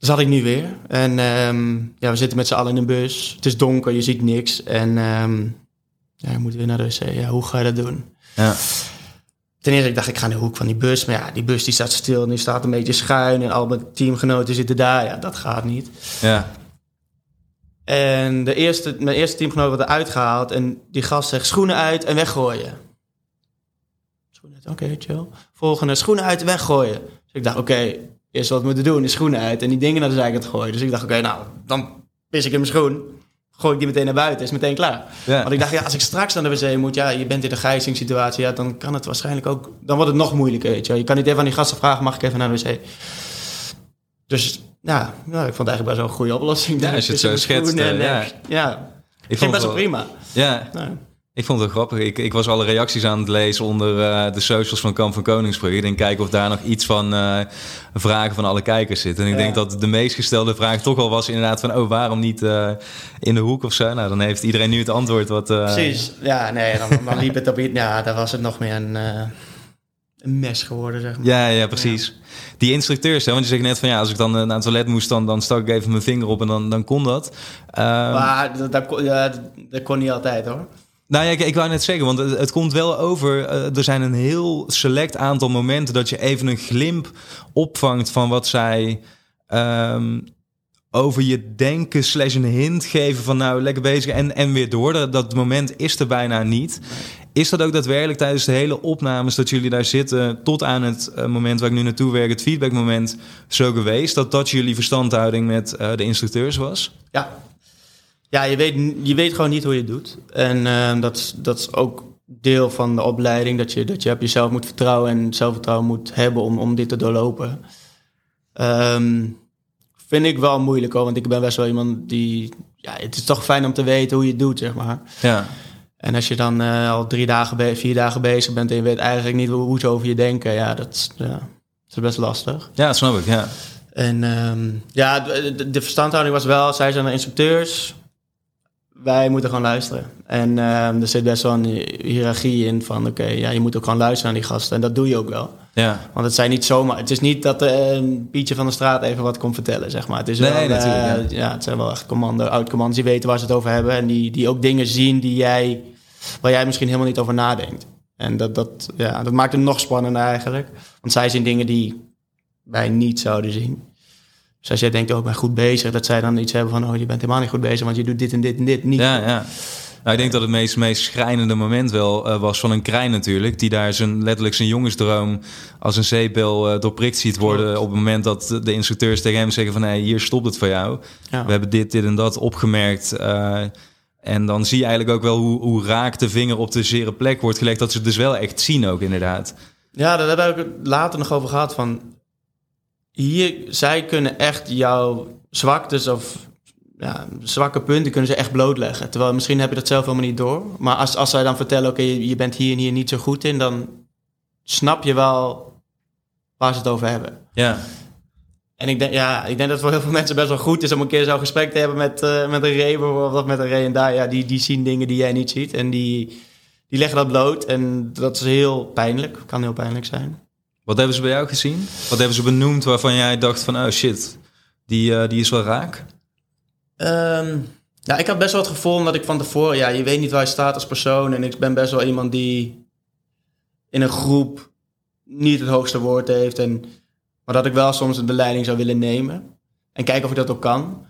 Had ik nu weer. En ehm, ja, we zitten met z'n allen in een bus. Het is donker, je ziet niks. En ehm ja, je moet weer naar de wc. Ja, hoe ga je dat doen? Ja. Ten eerste, ik dacht, ik ga in de hoek van die bus. Maar ja, die bus die staat stil en die staat een beetje schuin. En al mijn teamgenoten zitten daar. Ja, dat gaat niet. Ja. En de eerste, mijn eerste teamgenoot wordt eruit gehaald. En die gast zegt schoenen uit en weggooien. Schoenen uit, oké, chill. Volgende, schoenen uit en weggooien. Dus ik dacht, oké, eerst wat moeten doen is schoenen uit. En die dingen naar de zijkant gooien. Dus ik dacht, oké, nou, dan pis ik in mijn schoen. Gooi ik die meteen naar buiten, is meteen klaar. Ja. Want ik dacht, ja, als ik straks naar de wc moet, ja, je bent in een gijzingssituatie, ja, dan kan het waarschijnlijk ook, dan wordt het nog moeilijker, weet je. Je kan niet even aan die gasten vragen, mag ik even naar de wc? Dus ja, nou, ik vond het eigenlijk best wel een goede oplossing. Ja, als je het zo schetst, schoenen eh, en, ja. ja. Ik Ging best het wel prima. Ja, Nou, Ik vond het wel grappig. Ik, ik was alle reacties aan het lezen onder eh, de socials van Kamp van Koningsbrug. Ik denk kijken of daar nog iets van uh, vragen van alle kijkers zit. En ik denk dat de meest gestelde vraag toch al was inderdaad van... oh, waarom niet uh, in de hoek of zo? Nou, dan heeft iedereen nu het antwoord wat... Precies. Ja, nee, dan, dan liep het op... Ja, dan was het nog meer een, een mes geworden, zeg maar. Ja, ja, precies. Ja. Die instructeurs, hè, want je zegt net van... ja, als ik dan naar het toilet moest, dan, dan stak ik even mijn vinger op en dan, dan kon dat. Ehm, maar dat, dat kon niet altijd, hoor. Nou ja, ik, ik wou net zeggen, want het, komt wel over. Uh, er zijn een heel select aantal momenten dat je even een glimp opvangt van wat zij um, over je denken slash een hint geven van nou lekker bezig en, en weer door. Dat, moment is er bijna niet. Is dat ook daadwerkelijk tijdens de hele opnames dat jullie daar zitten tot aan het uh, moment waar ik nu naartoe werk, het feedbackmoment, zo geweest dat dat jullie verstandhouding met uh, de instructeurs was? Ja, ja, je weet, je weet gewoon niet hoe je het doet. En uh, dat, is, dat is ook deel van de opleiding. Dat je, dat je op jezelf moet vertrouwen en zelfvertrouwen moet hebben om, om dit te doorlopen. Um, vind ik wel moeilijk hoor, want ik ben best wel iemand die... Ja, het is toch fijn om te weten hoe je het doet, zeg maar. Ja. En als je dan uh, al drie dagen, vier dagen bezig bent en je weet eigenlijk niet hoe ze over je denken, ja, dat is, ja, dat is best lastig. Ja, dat snap ik, ja. En um, ja, de, de verstandhouding was wel, zij zijn de instructeurs, wij moeten gewoon luisteren. En uh, er zit best wel een hiërarchie in van... oké, ja, je moet ook gewoon luisteren naar die gasten. En dat doe je ook wel. Ja. Want het zijn niet zomaar... Het is niet dat uh, een Pietje van de straat even wat komt vertellen, zeg maar. Het, is nee, wel, natuurlijk, uh, ja. het zijn wel echt commando, oud-commando's die weten waar ze het over hebben... en die, die ook dingen zien die jij, waar jij misschien helemaal niet over nadenkt. En dat, dat, ja, dat maakt het nog spannender eigenlijk. Want zij zien dingen die wij niet zouden zien. Dus als jij denkt, oh, ik ben goed bezig, dat zij dan iets hebben van, oh, je bent helemaal niet goed bezig, want je doet dit en dit en dit niet. Ja, ja. Nou, ik denk dat het meest, meest schrijnende moment wel uh, was van een krijn natuurlijk. Die daar zijn, letterlijk zijn jongensdroom als een zeepbel uh, doorprikt ziet worden. Op het moment dat de instructeurs tegen hem zeggen van... Hey, hier stopt het voor jou. Ja. We hebben dit, dit en dat opgemerkt. Uh, en dan zie je eigenlijk ook wel hoe, hoe raak de vinger op de zere plek wordt gelegd. Dat ze het dus wel echt zien ook inderdaad. Ja, daar hebben we het later nog over gehad van hier, zij kunnen echt jouw zwaktes of ja, zwakke punten kunnen ze echt blootleggen. Terwijl misschien heb je dat zelf helemaal niet door. Maar als, als zij dan vertellen, oké, okay, je bent hier en hier niet zo goed in, dan snap je wel waar ze het over hebben. Ja. En ik denk, ja, ik denk dat het voor heel veel mensen best wel goed is om een keer zo'n gesprek te hebben met, uh, met een Ray bijvoorbeeld, of met een Ray en daar. Ja, die, die zien dingen die jij niet ziet en die, die leggen dat bloot. En dat is heel pijnlijk, kan heel pijnlijk zijn. Wat hebben ze bij jou gezien? Wat hebben ze benoemd waarvan jij dacht van, oh shit, die, uh, die is wel raak? Um, ja, ik had best wel het gevoel dat ik van tevoren, ja, je weet niet waar je staat als persoon. En ik ben best wel iemand die in een groep niet het hoogste woord heeft. En, maar dat ik wel soms de leiding zou willen nemen. En kijken of ik dat ook kan.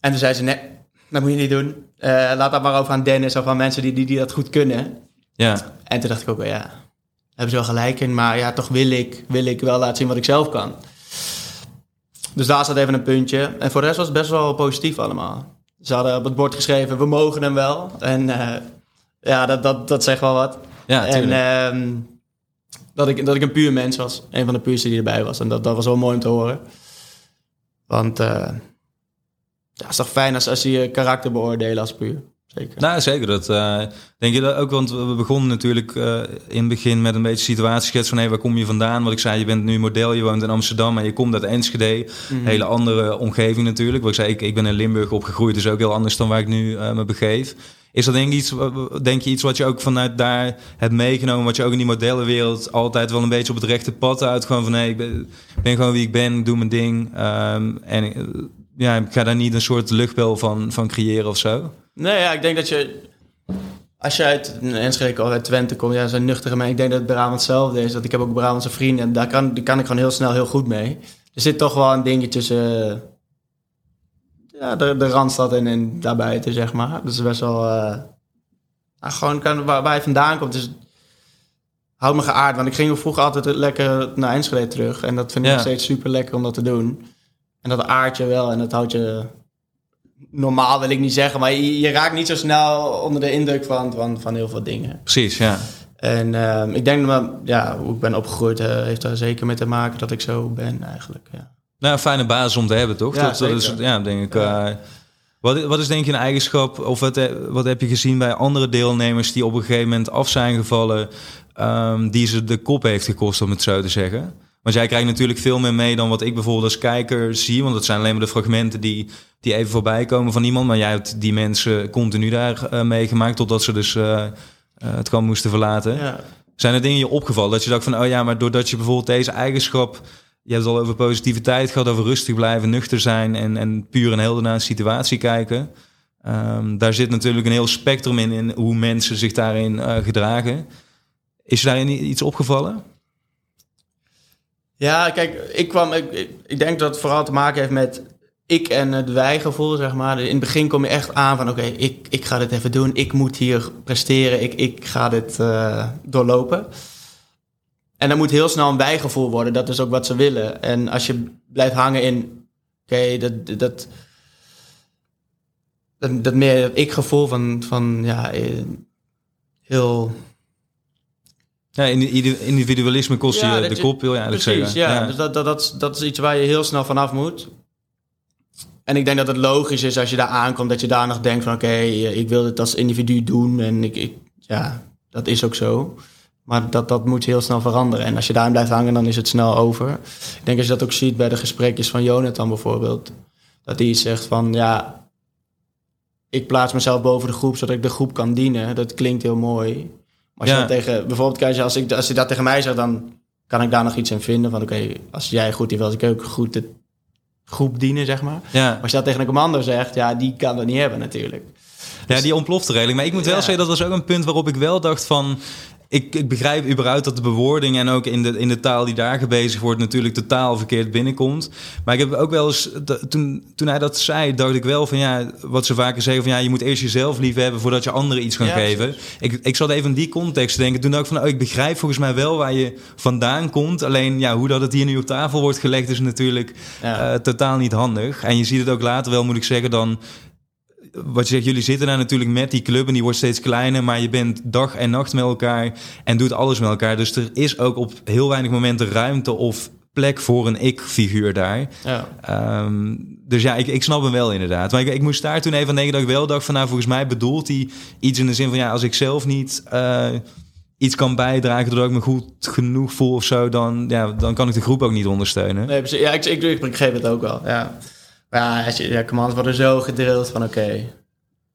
En toen zei ze, nee, dat moet je niet doen. Uh, laat dat maar over aan Dennis of aan mensen die, die, die dat goed kunnen. Ja. En toen dacht ik ook wel, ja, hebben ze wel gelijk in. Maar ja, toch wil ik, wil ik wel laten zien wat ik zelf kan. Dus daar staat even een puntje. En voor de rest was het best wel positief allemaal. Ze hadden op het bord geschreven, we mogen hem wel. En uh, ja, dat, dat, dat zegt wel wat. Ja, en uh, dat, ik, dat ik een puur mens was. Een van de puurste die erbij was. En dat, dat was wel mooi om te horen. Want uh, ja, het is toch fijn als, als je je karakter beoordelen als puur. Zeker. Nou, zeker. Dat uh, denk je dat ook, want we begonnen natuurlijk uh, in het begin met een beetje situatieschets van hé, hey, waar kom je vandaan? Wat ik zei, je bent nu model, je woont in Amsterdam, maar je komt uit Enschede. Mm -hmm. Hele andere omgeving natuurlijk. Wat ik zei, ik, ik ben in Limburg opgegroeid, dus ook heel anders dan waar ik nu uh, me begeef. Is dat denk, iets, denk je iets wat je ook vanuit daar hebt meegenomen, wat je ook in die modellenwereld altijd wel een beetje op het rechte pad uit, gewoon van hé, hey, ik ben, ben, gewoon wie ik ben, ik doe mijn ding. Um, en ja, ik ga daar niet een soort luchtbel van, van creëren of zo? Nee, ja, ik denk dat je... Als je uit Enschede of uit Twente komt, ja, zijn nuchtere mensen. Ik denk dat het Brabant hetzelfde is. Dat ik heb ook Brabantse vrienden en daar kan, daar kan ik gewoon heel snel heel goed mee. Er zit toch wel een dingetje tussen ja, de, de Randstad en, en daarbuiten, zeg maar. Dat is best wel... Uh, nou, gewoon kan, waar, waar je vandaan komt. Dus houd me geaard. Want ik ging vroeger altijd lekker naar Enschede terug. En dat vind ik ja. nog steeds super lekker om dat te doen. En dat aard je wel en dat houdt je normaal wil ik niet zeggen, maar je, je, raakt niet zo snel onder de indruk van, van, van heel veel dingen. Precies, ja. En uh, ik denk dat ja, hoe ik ben opgegroeid uh, heeft daar zeker mee te maken dat ik zo ben eigenlijk. Ja. Nou, een fijne basis om te hebben, toch? Ja, dat, dat, is, ja denk ik. Ja. Uh, Wat, wat is denk je een eigenschap, of wat, wat heb je gezien bij andere deelnemers die op een gegeven moment af zijn gevallen, ehm, die ze de kop heeft gekost, om het zo te zeggen? Want jij krijgt natuurlijk veel meer mee dan wat ik bijvoorbeeld als kijker zie. Want het zijn alleen maar de fragmenten die, die even voorbij komen van iemand. Maar jij hebt die mensen continu daar uh, meegemaakt totdat ze dus uh, uh, het kamp moesten verlaten. Ja. Zijn er dingen je opgevallen dat je dacht van, oh ja, maar doordat je bijvoorbeeld deze eigenschap... Je hebt het al over positiviteit gehad, over rustig blijven, nuchter zijn en, en puur en helder naar een situatie kijken. Um, daar zit natuurlijk een heel spectrum in, in hoe mensen zich daarin gedragen. Is je daarin iets opgevallen? Ja, kijk, ik kwam. Ik, denk dat het vooral te maken heeft met ik en het wij-gevoel, zeg maar. In het begin kom je echt aan van: oké, ik, ik ga dit even doen. Ik moet hier presteren. Ik, ik ga dit uh, doorlopen. En dan moet heel snel een bijgevoel worden. Dat is ook wat ze willen. En als je blijft hangen in: oké, dat, dat, dat, dat, meer ik-gevoel van, van ja, eh, heel ja, individualisme kost je de kop, wil je eigenlijk precies, zeggen. Ja, dus dat, dat, dat, dat is iets waar je heel snel vanaf moet. En ik denk dat het logisch is als je daar aankomt, dat je daar nog denkt van oké, eh, ik wil dit als individu doen. En ik, ik, ja, dat is ook zo. Maar dat, dat moet heel snel veranderen. En als je daarin blijft hangen, dan is het snel over. Ik denk als je dat ook ziet bij de gesprekjes van Jonathan bijvoorbeeld. Dat hij zegt van ja, ik plaats mezelf boven de groep zodat ik de groep kan dienen. Dat klinkt heel mooi. Als je dat tegen, bijvoorbeeld, als, ik, als je dat tegen mij zegt, dan kan ik daar nog iets in vinden. Van oké, als jij goed die wil, ik ook goed de groep dienen, zeg maar. Ja. Maar als je dat tegen een commando zegt, ja, die kan dat niet hebben natuurlijk. Ja, die ontplofte redelijk. Maar ik moet wel zeggen, dat was ook een punt waarop ik wel dacht van ik, ik begrijp überhaupt dat de bewoording en ook in de, in de taal die daar gebezigd wordt natuurlijk totaal verkeerd binnenkomt. Maar ik heb ook wel eens, toen, toen hij dat zei, dacht ik wel van ja, wat ze vaker zeggen van ja, je moet eerst jezelf lief hebben voordat je anderen iets kan geven. Ik, ik zat even in die context te denken. Toen dacht ik van oh, ik begrijp volgens mij wel waar je vandaan komt. Alleen ja, hoe dat het hier nu op tafel wordt gelegd is natuurlijk uh, totaal niet handig. En je ziet het ook later wel, moet ik zeggen, dan wat je zegt, jullie zitten daar natuurlijk met die club en die wordt steeds kleiner, maar je bent dag en nacht met elkaar en doet alles met elkaar. Dus er is ook op heel weinig momenten ruimte of plek voor een ik-figuur daar. Ja. Um, dus ja, ik, ik snap hem wel inderdaad. Maar ik, ik moest daar toen even aan denken dat ik wel dacht van nou, volgens mij bedoelt hij iets in de zin van ja, als ik zelf niet uh, iets kan bijdragen doordat ik me goed genoeg voel of zo, dan, ja, dan kan ik de groep ook niet ondersteunen. Nee, ja, ik, ik, ik, het ook wel, ja. Ja, als je, ja commands worden zo gedrild van oké,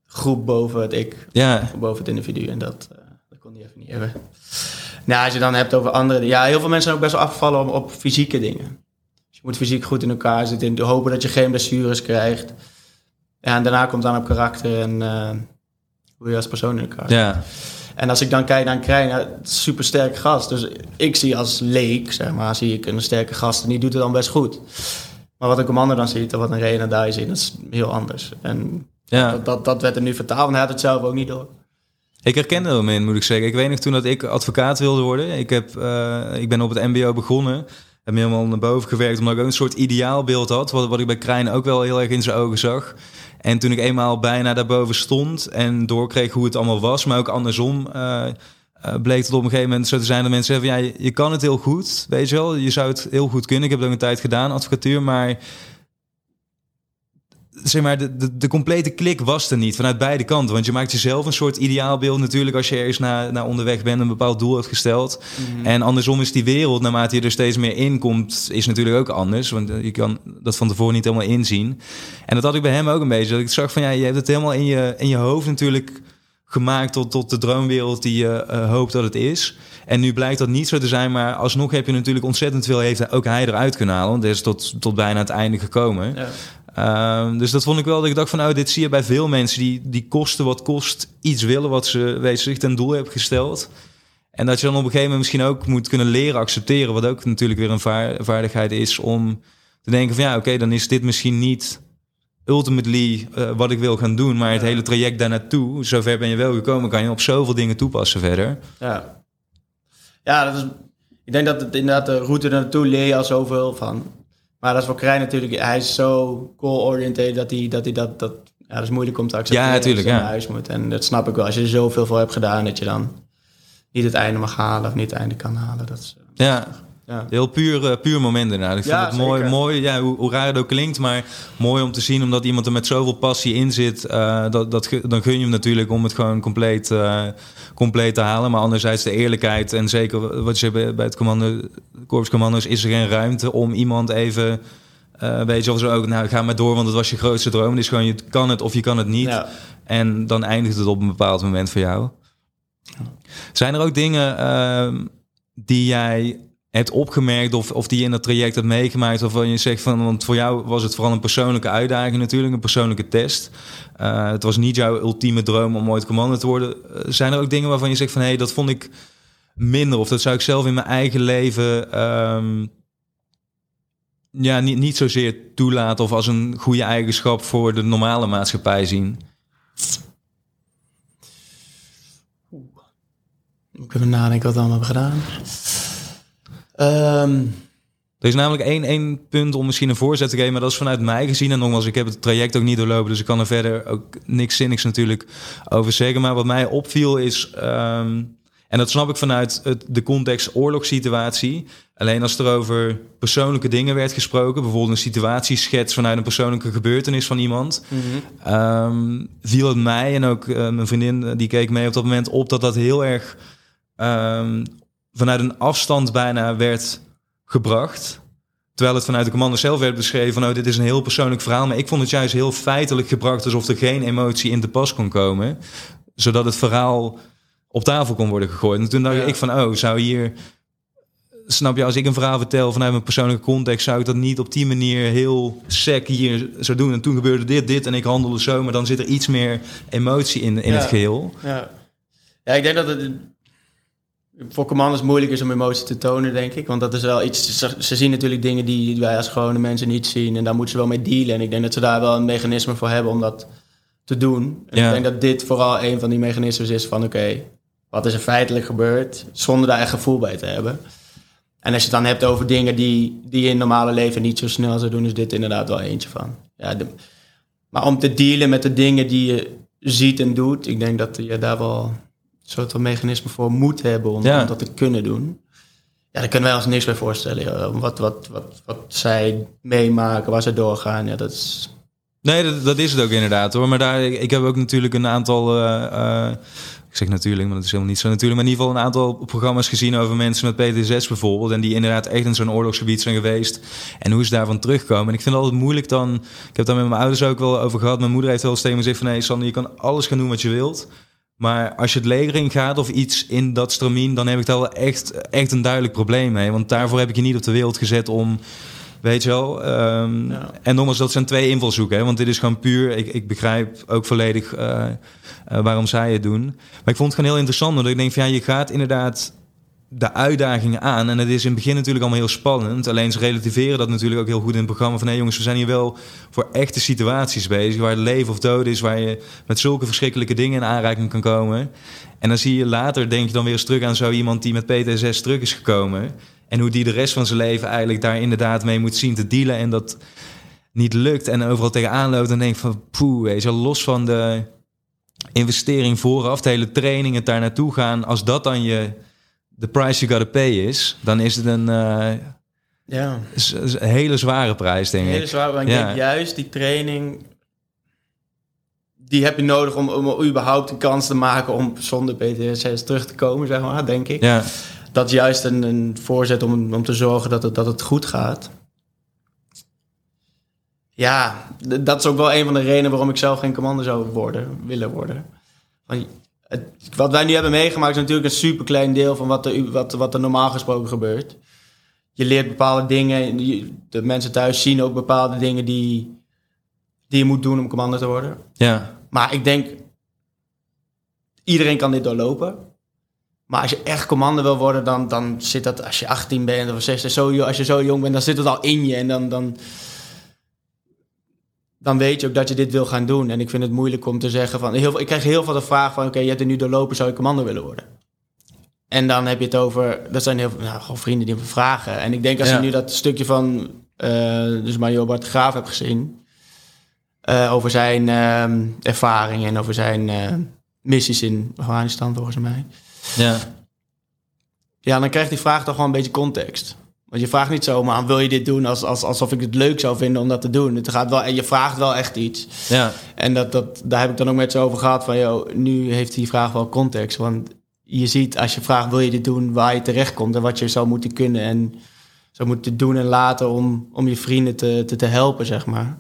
groep boven het ik, ja. boven het individu. En dat, uh, dat kon hij even niet hebben. Nou, als je dan hebt over andere Ja, heel veel mensen zijn ook best wel afgevallen op, op fysieke dingen. Dus je moet fysiek goed in elkaar zitten. En hopen dat je geen blessures krijgt. Ja, en daarna komt dan op karakter en uh, hoe je als persoon in elkaar zit. Ja. En als ik dan kijk naar een Krijn, ja, super sterk gast. Dus ik zie als leek, zeg maar, zie ik een sterke gast en die doet het dan best goed. Maar wat een commando dan ziet, of wat een Rena daar ziet, dat is heel anders. En ja. dat, dat, dat werd er nu vertaald en hij had het zelf ook niet door. Ik herkende hem in, moet ik zeggen. Ik weet nog toen dat ik advocaat wilde worden. Ik, heb, uh, ik ben op het mbo begonnen. Heb me helemaal naar boven gewerkt, omdat ik ook een soort ideaalbeeld had. Wat, wat ik bij Krijn ook wel heel erg in zijn ogen zag. En toen ik eenmaal bijna daarboven stond en doorkreeg hoe het allemaal was, maar ook andersom... Uh, uh, bleek het op een gegeven moment zo te zijn dat mensen zeggen: ja, je, kan het heel goed, weet je wel, je zou het heel goed kunnen. Ik heb het ook een tijd gedaan, advocatuur, maar zeg maar, de, de, de, complete klik was er niet vanuit beide kanten. Want je maakt jezelf een soort ideaalbeeld natuurlijk als je ergens naar, naar onderweg bent, een bepaald doel hebt gesteld. Mhm. En andersom is die wereld, naarmate je er steeds meer in komt, is natuurlijk ook anders. Want eh, je kan dat van tevoren niet helemaal inzien. En dat had ik bij hem ook een beetje. Dat ik zag van ja, je hebt het helemaal in je, in je hoofd natuurlijk gemaakt tot, tot de droomwereld die je uh, hoopt dat het is. En nu blijkt dat niet zo te zijn, maar alsnog heb je natuurlijk ontzettend veel, heeft ook hij eruit kunnen halen. Want is tot, tot bijna het einde gekomen. Ja. Uh, dus dat vond ik wel dat ik dacht van, nou, dit zie je bij veel mensen die, die kosten wat kost iets willen wat ze weet, zich ten doel hebben gesteld. En dat je dan op een gegeven moment misschien ook moet kunnen leren accepteren, wat ook natuurlijk weer een vaardigheid is om te denken van ja, oké, dan is dit misschien niet ultimately uh, wat ik wil gaan doen. Maar het hele traject daar naartoe, zover ben je wel gekomen, kan je op zoveel dingen toepassen verder. Ja, ja dat is, ik denk dat het inderdaad de route naartoe leer je al zoveel van. Maar dat is voor Krijn natuurlijk, hij is zo goal-oriented dat hij dat, hij dat, dat, ja, dat is moeilijk om te accepteren. Ja, natuurlijk. Ja. Naar huis moet. En dat snap ik wel. Als je er zoveel voor hebt gedaan, dat je dan niet het einde mag halen of niet het einde kan halen. Dat is, ja. Ja. Heel puur, uh, puur moment inderdaad. Ik vind Ja, het mooi, mooi ja, hoe, hoe raar het ook klinkt, maar mooi om te zien, omdat iemand er met zoveel passie in zit. eh, dat, dat, dan gun je hem natuurlijk om het gewoon compleet, eh, compleet te halen. Maar anderzijds de eerlijkheid en zeker wat je bij, bij het commando, korpscommando's, is er geen ruimte om iemand even... eh weet je, of zo ook, nou ga maar door, want het was je grootste droom. Is gewoon, je kan het of je kan het niet. Ja. En dan eindigt het op een bepaald moment voor jou. Zijn er ook dingen ehm, die jij hebt opgemerkt of, of die je in dat traject hebt meegemaakt... waarvan je zegt van, want voor jou was het vooral een persoonlijke uitdaging natuurlijk, een persoonlijke test. Eh, het was niet jouw ultieme droom om ooit commando te worden. Eh, zijn er ook dingen waarvan je zegt van, hé, hey, dat vond ik minder... of dat zou ik zelf in mijn eigen leven... ehm, ja, niet, niet zozeer toelaten of als een goede eigenschap voor de normale maatschappij zien. Ik even nadenken wat we allemaal hebben gedaan. Ehm, Er is namelijk één, één punt om misschien een voorzet te geven, maar dat is vanuit mij gezien. En nogmaals, ik heb het traject ook niet doorlopen, dus ik kan er verder ook niks zinnigs natuurlijk over zeggen. Maar wat mij opviel is, ehm, en dat snap ik vanuit het, de context oorlogssituatie. Alleen als er over persoonlijke dingen werd gesproken, bijvoorbeeld een situatieschets vanuit een persoonlijke gebeurtenis van iemand, ehm, viel het mij en ook eh, mijn vriendin eh, die keek mee op dat moment op dat dat heel erg vanuit een afstand bijna werd gebracht. Terwijl het vanuit de commando zelf werd beschreven van... oh, dit is een heel persoonlijk verhaal. Maar ik vond het juist heel feitelijk gebracht... alsof er geen emotie in te pas kon komen. Zodat het verhaal op tafel kon worden gegooid. En toen dacht Ja. ik van, oh, zou hier... Snap je, als ik een verhaal vertel vanuit mijn persoonlijke context... zou ik dat niet op die manier heel sec hier zo doen. En toen gebeurde dit, dit en ik handelde zo. Maar dan zit er iets meer emotie in, in Ja. het geheel. ja. ja, ik denk dat het voor commanders moeilijk is om emotie te tonen, denk ik. Want dat is wel iets... Ze, ze zien natuurlijk dingen die wij als gewone mensen niet zien. En daar moeten ze wel mee dealen. En ik denk dat ze daar wel een mechanisme voor hebben om dat te doen. En Ja. ik denk dat dit vooral een van die mechanismes is van... oké, wat is er feitelijk gebeurd? Zonder daar echt gevoel bij te hebben. En als je het dan hebt over dingen die, die je in normale leven niet zo snel zou doen... is dit inderdaad wel eentje van. Ja, de- maar om te dealen met de dingen die je ziet en doet... ik denk dat je daar wel soort van mechanisme voor moet hebben... om, Ja. om dat te kunnen doen. Ja, daar kunnen wij ons niks bij voorstellen. Wat, wat, wat, wat zij meemaken, waar ze doorgaan, ja, dat is... Nee, dat, dat is het ook inderdaad hoor. Maar daar, ik, ik heb ook natuurlijk een aantal. eh, eh, ik zeg natuurlijk, maar dat is helemaal niet zo natuurlijk. Maar in ieder geval een aantal programma's gezien over mensen met PTSS bijvoorbeeld. En die inderdaad echt in zo'n oorlogsgebied zijn geweest. En hoe ze daarvan terugkomen. En ik vind het altijd moeilijk dan. Ik heb daar met mijn ouders ook wel over gehad. Mijn moeder heeft wel eens tegen me gezegd: van nee, Sander, je kan alles gaan doen wat je wilt. Maar als je het leger in gaat of iets in dat stramien, dan heb ik daar wel echt, echt een duidelijk probleem mee. Want daarvoor heb ik je niet op de wereld gezet om. Weet je wel? ehm, Ja. En nogmaals, dat zijn twee invalshoeken. Hè? Want dit is gewoon puur... Ik, ik begrijp ook volledig eh, eh, waarom zij het doen. Maar ik vond het gewoon heel interessant. Omdat ik denk van ja, je gaat inderdaad de uitdagingen aan. En het is in het begin natuurlijk allemaal heel spannend. Alleen ze relativeren dat natuurlijk ook heel goed in het programma. Van hé jongens, we zijn hier wel voor echte situaties bezig. Waar leven of dood is. Waar je met zulke verschrikkelijke dingen in aanraking kan komen. En dan zie je later, denk je dan weer eens terug aan zo iemand die met PTSS terug is gekomen. En hoe die de rest van zijn leven eigenlijk daar inderdaad mee moet zien te dealen. En dat niet lukt en overal tegenaan loopt. En denk van poeh, weet je, los van de investering vooraf, de hele training, het daar naartoe gaan. Als dat dan je de price you gotta pay is, dan is het een, eh, Ja, z- een hele zware prijs, denk hele ik. Maar ik Ja. denk juist die training... Die heb je nodig om, om überhaupt een kans te maken om zonder PTSS terug te komen, zeg maar, denk ik. Ja, Dat is juist een, een voorzet om, om te zorgen dat het, dat het goed gaat. Ja, dat is ook wel een van de redenen waarom ik zelf geen commando zou worden, willen worden. Want het, wat wij nu hebben meegemaakt is natuurlijk een super klein deel van wat er, wat, wat er normaal gesproken gebeurt. Je leert bepaalde dingen, de mensen thuis zien ook bepaalde dingen die, die je moet doen om commando te worden. ja, Maar ik denk, iedereen kan dit doorlopen. Maar als je echt commando wil worden, dan, dan zit dat als je 18 bent of 16, zo, als je zo jong bent, dan zit het al in je. En dan, dan, dan weet je ook dat je dit wil gaan doen. En ik vind het moeilijk om te zeggen van, heel, veel- ik krijg heel veel de vraag van, oké, je hebt er nu doorlopen, zou je commando willen worden? En dan heb je het over, dat zijn heel veel nou, gewoon vrienden die me vragen. En ik denk als Ja. je nu dat stukje van, eh dus Mario Bart Graaf hebt gezien, eh, over zijn ehm, ervaring en over zijn eh, missies in Afghanistan, volgens mij. ja, Ja, dan krijgt die vraag toch wel een beetje context. Want je vraagt niet zomaar, wil je dit doen als, als, alsof ik het leuk zou vinden om dat te doen. Het gaat wel, en je vraagt wel echt iets. Ja. En dat, dat, daar heb ik dan ook met ze over gehad van, joh, nu heeft die vraag wel context. Want je ziet als je vraagt, wil je dit doen, waar je terecht komt en wat je zou moeten kunnen en zou moeten doen en laten om, om je vrienden te, te, te helpen, zeg maar.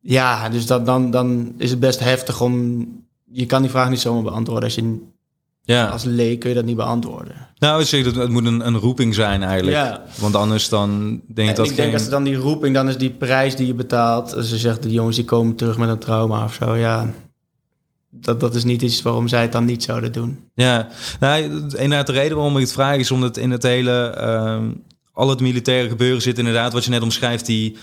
Ja, dus dat, dan, dan is het best heftig om... Je kan die vraag niet zomaar beantwoorden. Als je Ja. als leek kun je dat niet beantwoorden. Nou, ik zeg dat het moet een, een roeping zijn eigenlijk. Ja. Want anders dan denk ik dat ik denk als dan die roeping, dan is die prijs die je betaalt. Als ze zegt, de jongens die komen terug met een trauma of zo. Ja, dat, dat is niet iets waarom zij het dan niet zouden doen. Ja, nou, inderdaad, de reden waarom ik het vraag is omdat in het hele, ehm, al het militaire gebeuren zit inderdaad, wat je net omschrijft, die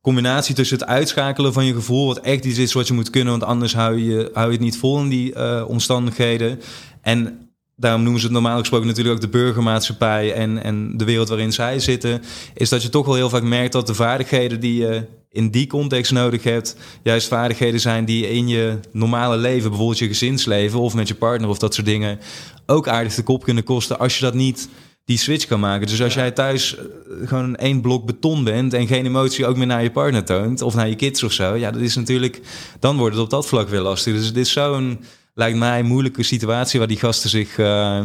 combinatie tussen het uitschakelen van je gevoel, wat echt iets is wat je moet kunnen, want anders hou je, hou je het niet vol in die eh, omstandigheden. En daarom noemen ze het normaal gesproken natuurlijk ook de burgermaatschappij en, en de wereld waarin zij zitten, is dat je toch wel heel vaak merkt dat de vaardigheden die je in die context nodig hebt, juist vaardigheden zijn die in je normale leven, bijvoorbeeld je gezinsleven of met je partner of dat soort dingen, ook aardig de kop kunnen kosten als je dat niet die switch kan maken. Dus als jij thuis eh, gewoon één blok beton bent en geen emotie ook meer naar je partner toont of naar je kids of zo, ja, dat is natuurlijk, dan wordt het op dat vlak weer lastig. Dus dit is zo'n, lijkt mij, moeilijke situatie waar die gasten zich eh,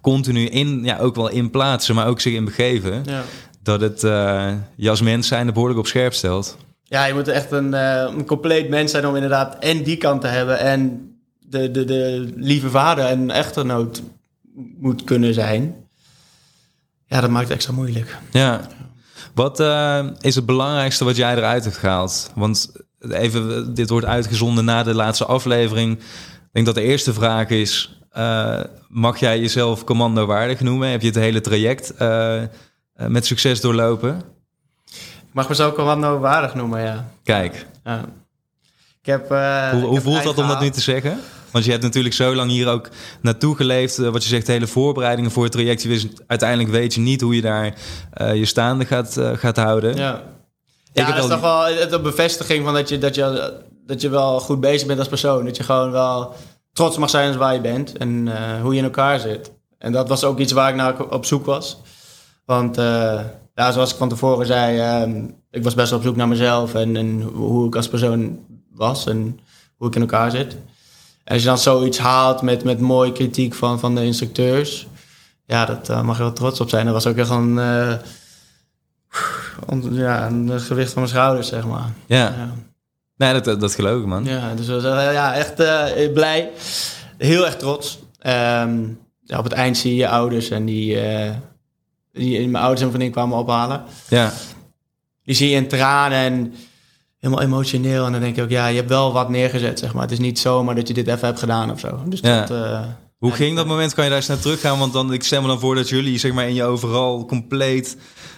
continu in, ja, ook wel in plaatsen, maar ook zich in begeven. Ja. Dat het eh je als mens zijn behoorlijk op scherp stelt. Ja, je moet echt een, eh, een compleet mens zijn om inderdaad en die kant te hebben en de, de, de lieve vader en echtgenoot moet kunnen zijn. Ja, dat maakt het extra moeilijk. Ja. Wat eh, is het belangrijkste wat jij eruit hebt gehaald? Want even, dit wordt uitgezonden na de laatste aflevering. Ik denk dat de eerste vraag is: eh, mag jij jezelf commando waardig noemen? Heb je het hele traject eh, eh, met succes doorlopen? Ik mag mezelf commando waardig noemen, ja. Kijk, ja. Ik heb, hoe, ik hoe heb voelt dat om dat nu te zeggen? Want je hebt natuurlijk zo lang hier ook naartoe geleefd. wat je zegt, de hele voorbereidingen voor het traject. Je wist, uiteindelijk weet je niet hoe je daar je staande gaat, gaat houden. Ja, Ik ja dat is toch wel een bevestiging van dat je, dat, je, dat je wel goed bezig bent als persoon. Dat je gewoon wel trots mag zijn als waar je bent en eh, hoe je in elkaar zit. En dat was ook iets waar ik naar op zoek was. Want eh, ja, zoals ik van tevoren zei, ehm, ik was best wel op zoek naar mezelf en, en hoe ik als persoon was en hoe ik in elkaar zit. En als je dan zoiets haalt met, met mooie kritiek van, van de instructeurs, ja, dat eh, mag je wel trots op zijn. Dat was ook echt een, ja, een gewicht van mijn schouders, zeg maar. Ja, Ja, nee, dat, dat, dat geloof ik, man. ja dus we zijn, ja, echt eh, blij. Heel erg trots. Ehm, ja, op het eind zie je je ouders en die, eh, die mijn ouders en vriendin kwamen ophalen. Ja, Die zie je in tranen en helemaal emotioneel. En dan denk je ook, ja, je hebt wel wat neergezet, zeg maar. Het is niet zomaar dat je dit even hebt gedaan of zo. Dus Ja. dat... eh, Hoe ging dat moment? Kan je daar eens naar teruggaan? Want dan, ik stel me dan voor dat jullie zeg maar, in je overal compleet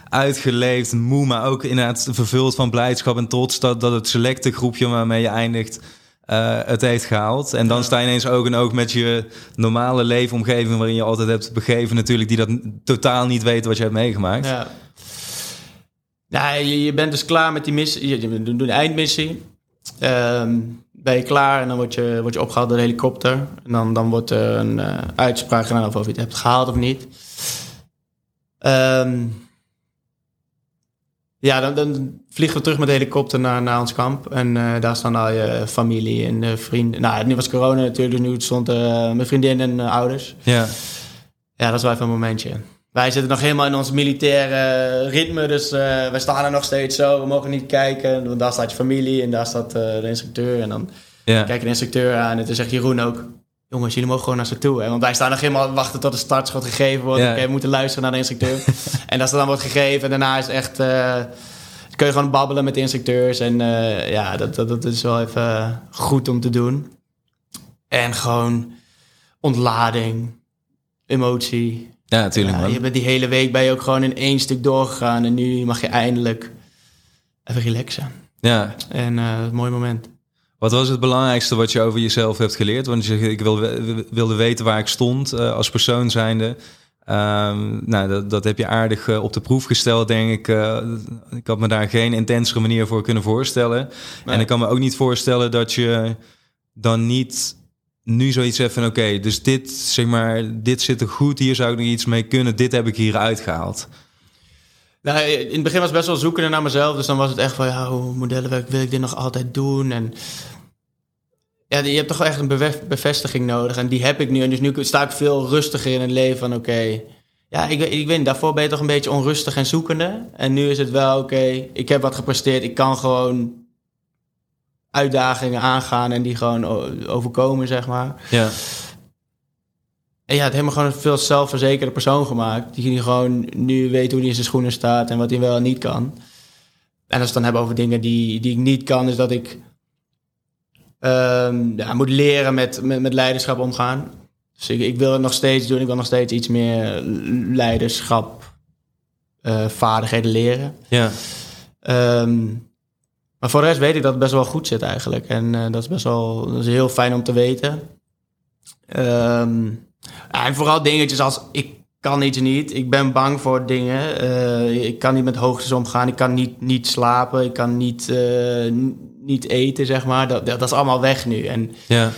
uitgeleefd, moe, maar ook inderdaad vervuld van blijdschap en trots dat, dat het selecte groepje waarmee je eindigt eh, het heeft gehaald. En dan Ja. sta je ineens oog in oog met je normale leefomgeving waarin je altijd hebt begeven natuurlijk, die dat totaal niet weten wat je hebt meegemaakt. Ja. Ja, je, je bent dus klaar met die missie. Je, je doet een eindmissie. Ehm, ben je klaar en dan word je, word je opgehaald door de helikopter. En dan, dan wordt er een eh, uitspraak gedaan of je het hebt gehaald of niet. Ehm, ja, dan, dan vliegen we terug met de helikopter naar, naar ons kamp. En eh, daar staan al je familie en eh, vrienden. Nou, nu was corona natuurlijk, dus nu stond eh, mijn vriendin en ouders. Ja, Ja, dat is wel even een momentje. Wij zitten nog helemaal in ons militaire ritme, dus wij staan er nog steeds zo. We mogen niet kijken, want daar staat je familie en daar staat de instructeur. En dan ja. kijk je de instructeur aan en toen zegt Jeroen ook... Jongens, jullie mogen gewoon naar ze toe. Hè? Want wij staan nog helemaal wachten tot de startschot gegeven wordt. Ja. We moeten luisteren naar de instructeur. [laughs] en als dat dan wordt gegeven, en daarna is echt... eh, kun je gewoon babbelen met de instructeurs. En eh, ja, dat, dat, dat is wel even goed om te doen. En gewoon ontlading, emotie. ja natuurlijk Ja, je bent die hele week ben je ook gewoon in één stuk doorgegaan. En nu mag je eindelijk even relaxen. Ja. En eh, een mooi moment. Wat was het belangrijkste wat je over jezelf hebt geleerd? Want je zegt, ik wil, wilde weten waar ik stond eh, als persoon zijnde. Ehm, nou, dat, dat heb je aardig eh, op de proef gesteld, denk ik. Eh, ik had me daar geen intensere manier voor kunnen voorstellen. Nee. En ik kan me ook niet voorstellen dat je dan niet nu zoiets hebt van oké, dus dit, zeg maar, dit zit er goed, hier zou ik nog iets mee kunnen, dit heb ik hier uitgehaald? Nou, in het begin was het best wel zoeken naar mezelf. Dus dan was het echt van, ja, hoe modellenwerk wil ik dit nog altijd doen? En ja, je hebt toch echt een bevestiging nodig. En die heb ik nu. En dus nu sta ik veel rustiger in het leven van, oké... ja, ik, ik weet daarvoor ben je toch een beetje onrustig en zoekende. En nu is het wel, oké, ik heb wat gepresteerd. Ik kan gewoon uitdagingen aangaan en die gewoon overkomen, zeg maar. Ja. En ja, het heeft me gewoon een veel zelfverzekerde persoon gemaakt. Die gewoon nu weet hoe hij in zijn schoenen staat en wat hij wel en niet kan. En als we het dan hebben over dingen die, die ik niet kan, is dat ik um, ja, moet leren met, met, met leiderschap omgaan. Dus ik, ik wil het nog steeds doen. Ik wil nog steeds iets meer leiderschap, uh, vaardigheden leren. Ja. Um, maar voor de rest weet ik dat het best wel goed zit eigenlijk. En uh, dat is best wel dat is heel fijn om te weten. Um, en vooral dingetjes als ik kan iets niet. Ik ben bang voor dingen. Uh, ik kan niet met hoogtes omgaan. Ik kan niet, niet slapen. Ik kan niet, uh, niet eten, zeg maar. Dat, dat, is allemaal weg nu. En ja.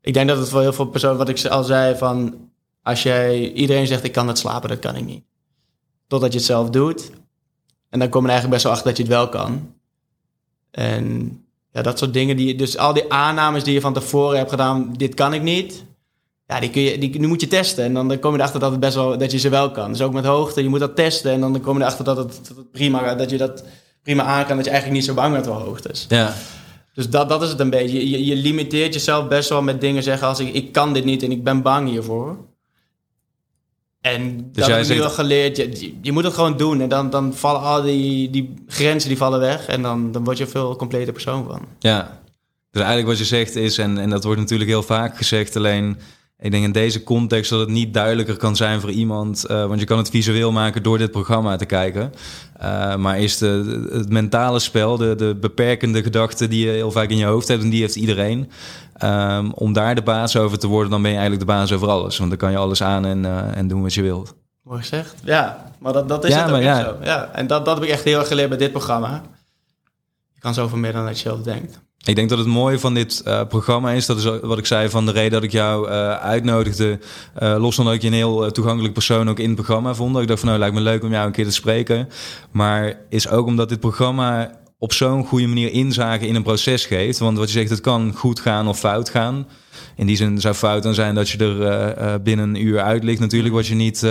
ik denk dat het voor heel veel personen, wat ik al zei, van als jij iedereen zegt ik kan het slapen, dat kan ik niet. Totdat je het zelf doet. En dan kom je eigenlijk best wel achter dat je het wel kan. En ja, dat soort dingen. Die, dus al die aannames die je van tevoren hebt gedaan, dit kan ik niet. Ja, die, kun je, die, die moet je testen. En dan, dan kom je erachter dat, het best wel, dat je ze wel kan. Dus ook met hoogte, je moet dat testen. En dan kom je erachter dat het, dat het prima dat je dat prima aan kan. Dat je eigenlijk niet zo bang bent voor hoogtes. Ja. Dus dat, dat is het een beetje. Je, je limiteert jezelf best wel met dingen zeggen als ik, ik kan dit niet en ik ben bang hiervoor. En dus dat heb ik nu wel geleerd. Je, je, moet het gewoon doen. En dan, dan vallen al die, die grenzen die vallen weg. En dan, dan word je een veel complete persoon van. Ja, dus eigenlijk wat je zegt is, en, en dat wordt natuurlijk heel vaak gezegd, alleen ik denk in deze context dat het niet duidelijker kan zijn voor iemand. Uh, want je kan het visueel maken door dit programma te kijken. Uh, maar is de, het mentale spel, de, de beperkende gedachten die je heel vaak in je hoofd hebt, en die heeft iedereen. Um, om daar de baas over te worden, dan ben je eigenlijk de baas over alles. Want dan kan je alles aan en, uh, en doen wat je wilt. Mooi gezegd. Ja, maar dat, dat is ja, het ook ja. zo. Ja, en dat, dat heb ik echt heel erg geleerd bij dit programma. Je kan zoveel meer dan dat je zelf denkt. Ik denk dat het mooie van dit uh, programma is, dat is wat ik zei van de reden dat ik jou uh, uitnodigde. Uh, los van dat ik je een heel toegankelijk persoon ook in het programma vond. Ik dacht van nou, lijkt me leuk om jou een keer te spreken. Maar is ook omdat dit programma op zo'n goede manier inzagen in een proces geeft. Want wat je zegt, het kan goed gaan of fout gaan. In die zin zou fout dan zijn dat je er binnen een uur uit ligt. Natuurlijk wat je niet,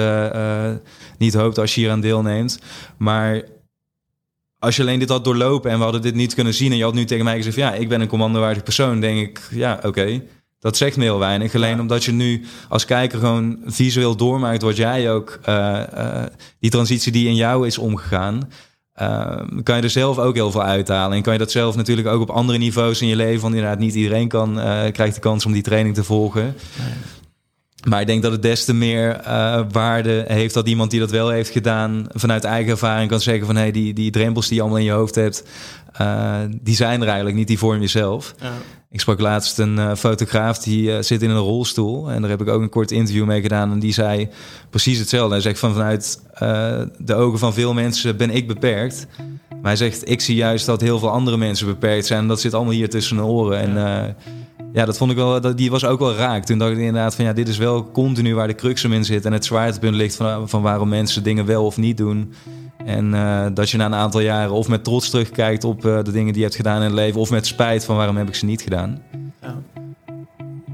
niet hoopt als je hier aan deelneemt. Maar als je alleen dit had doorlopen en we hadden dit niet kunnen zien en je had nu tegen mij gezegd, ja, ik ben een commandowaardig persoon, denk ik, ja, oké. Dat zegt me heel weinig. Alleen omdat je nu als kijker gewoon visueel doormaakt, wat jij ook, uh, uh, die transitie die in jou is omgegaan, uh, kan je er zelf ook heel veel uithalen. En kan je dat zelf natuurlijk ook op andere niveaus in je leven, want inderdaad niet iedereen kan, krijgt de kans om die training te volgen. Nee. Maar ik denk dat het des te meer uh, waarde heeft dat iemand die dat wel heeft gedaan, vanuit eigen ervaring kan zeggen van hé, hey, die, die drempels die je allemaal in je hoofd hebt, uh, die zijn er eigenlijk niet, die vorm jezelf. Ja. Ik sprak laatst een uh, fotograaf die zit in een rolstoel en daar heb ik ook een kort interview mee gedaan en die zei precies hetzelfde. Hij zegt van vanuit de ogen van veel mensen ben ik beperkt. Maar hij zegt, ik zie juist dat heel veel andere mensen beperkt zijn en dat zit allemaal hier tussen de oren. En ja, dat vond ik wel, die was ook wel raak. Toen dacht ik inderdaad van ja, dit is wel continu waar de crux in zit. En het zwaartepunt ligt van, van waarom mensen dingen wel of niet doen. En uh, dat je na een aantal jaren of met trots terugkijkt op uh, de dingen die je hebt gedaan in het leven, of met spijt van waarom heb ik ze niet gedaan. Ja.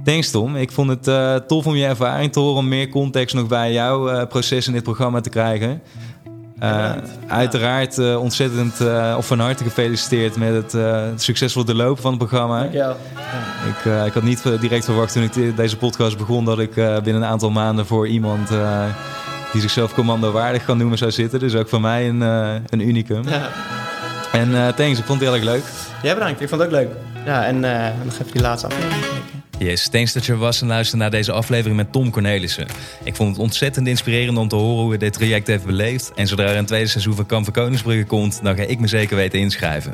Thanks Tom. Ik vond het uh, tof om je ervaring te horen, om meer context nog bij jouw proces in dit programma te krijgen. Uh, uiteraard uh, ontzettend uh, of van harte gefeliciteerd met het succesvol doorlopen van het programma. Dankjewel. Ik, ik had niet direct verwacht toen ik deze podcast begon dat ik binnen een aantal maanden voor iemand die zichzelf commando waardig kan noemen zou zitten. Dus ook voor mij een, een unicum. Ja. En thanks, ik vond het heel erg leuk. Jij bedankt, ik vond het ook leuk. Ja, en nog even die laatste aflevering Yes, thanks dat je was en luisterde naar deze aflevering met Tom Cornelissen. Ik vond het ontzettend inspirerend om te horen hoe hij dit traject heeft beleefd. En zodra er een tweede seizoen van Kamp van Koningsbrugge komt, dan ga ik me zeker weten inschrijven.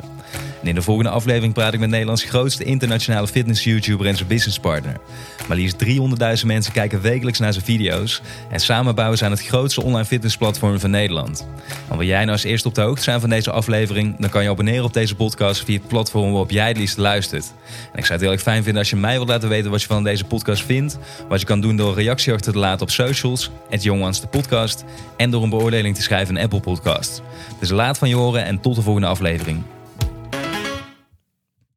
En in de volgende aflevering praat ik met Nederlands grootste internationale fitness-YouTuber en zijn businesspartner. Maar liefst 300.000 mensen kijken wekelijks naar zijn video's. En samen bouwen ze aan het grootste online fitnessplatform van Nederland. Wil jij nou als eerste op de hoogte zijn van deze aflevering? Dan kan je abonneren op deze podcast via het platform waarop jij het liefst luistert. En ik zou het heel erg fijn vinden als je mij wilt laten weten wat je van deze podcast vindt. Wat je kan doen door een reactie achter te laten op socials, het Young de podcast. En door een beoordeling te schrijven in Apple Podcast. Dus laat van je horen en tot de volgende aflevering.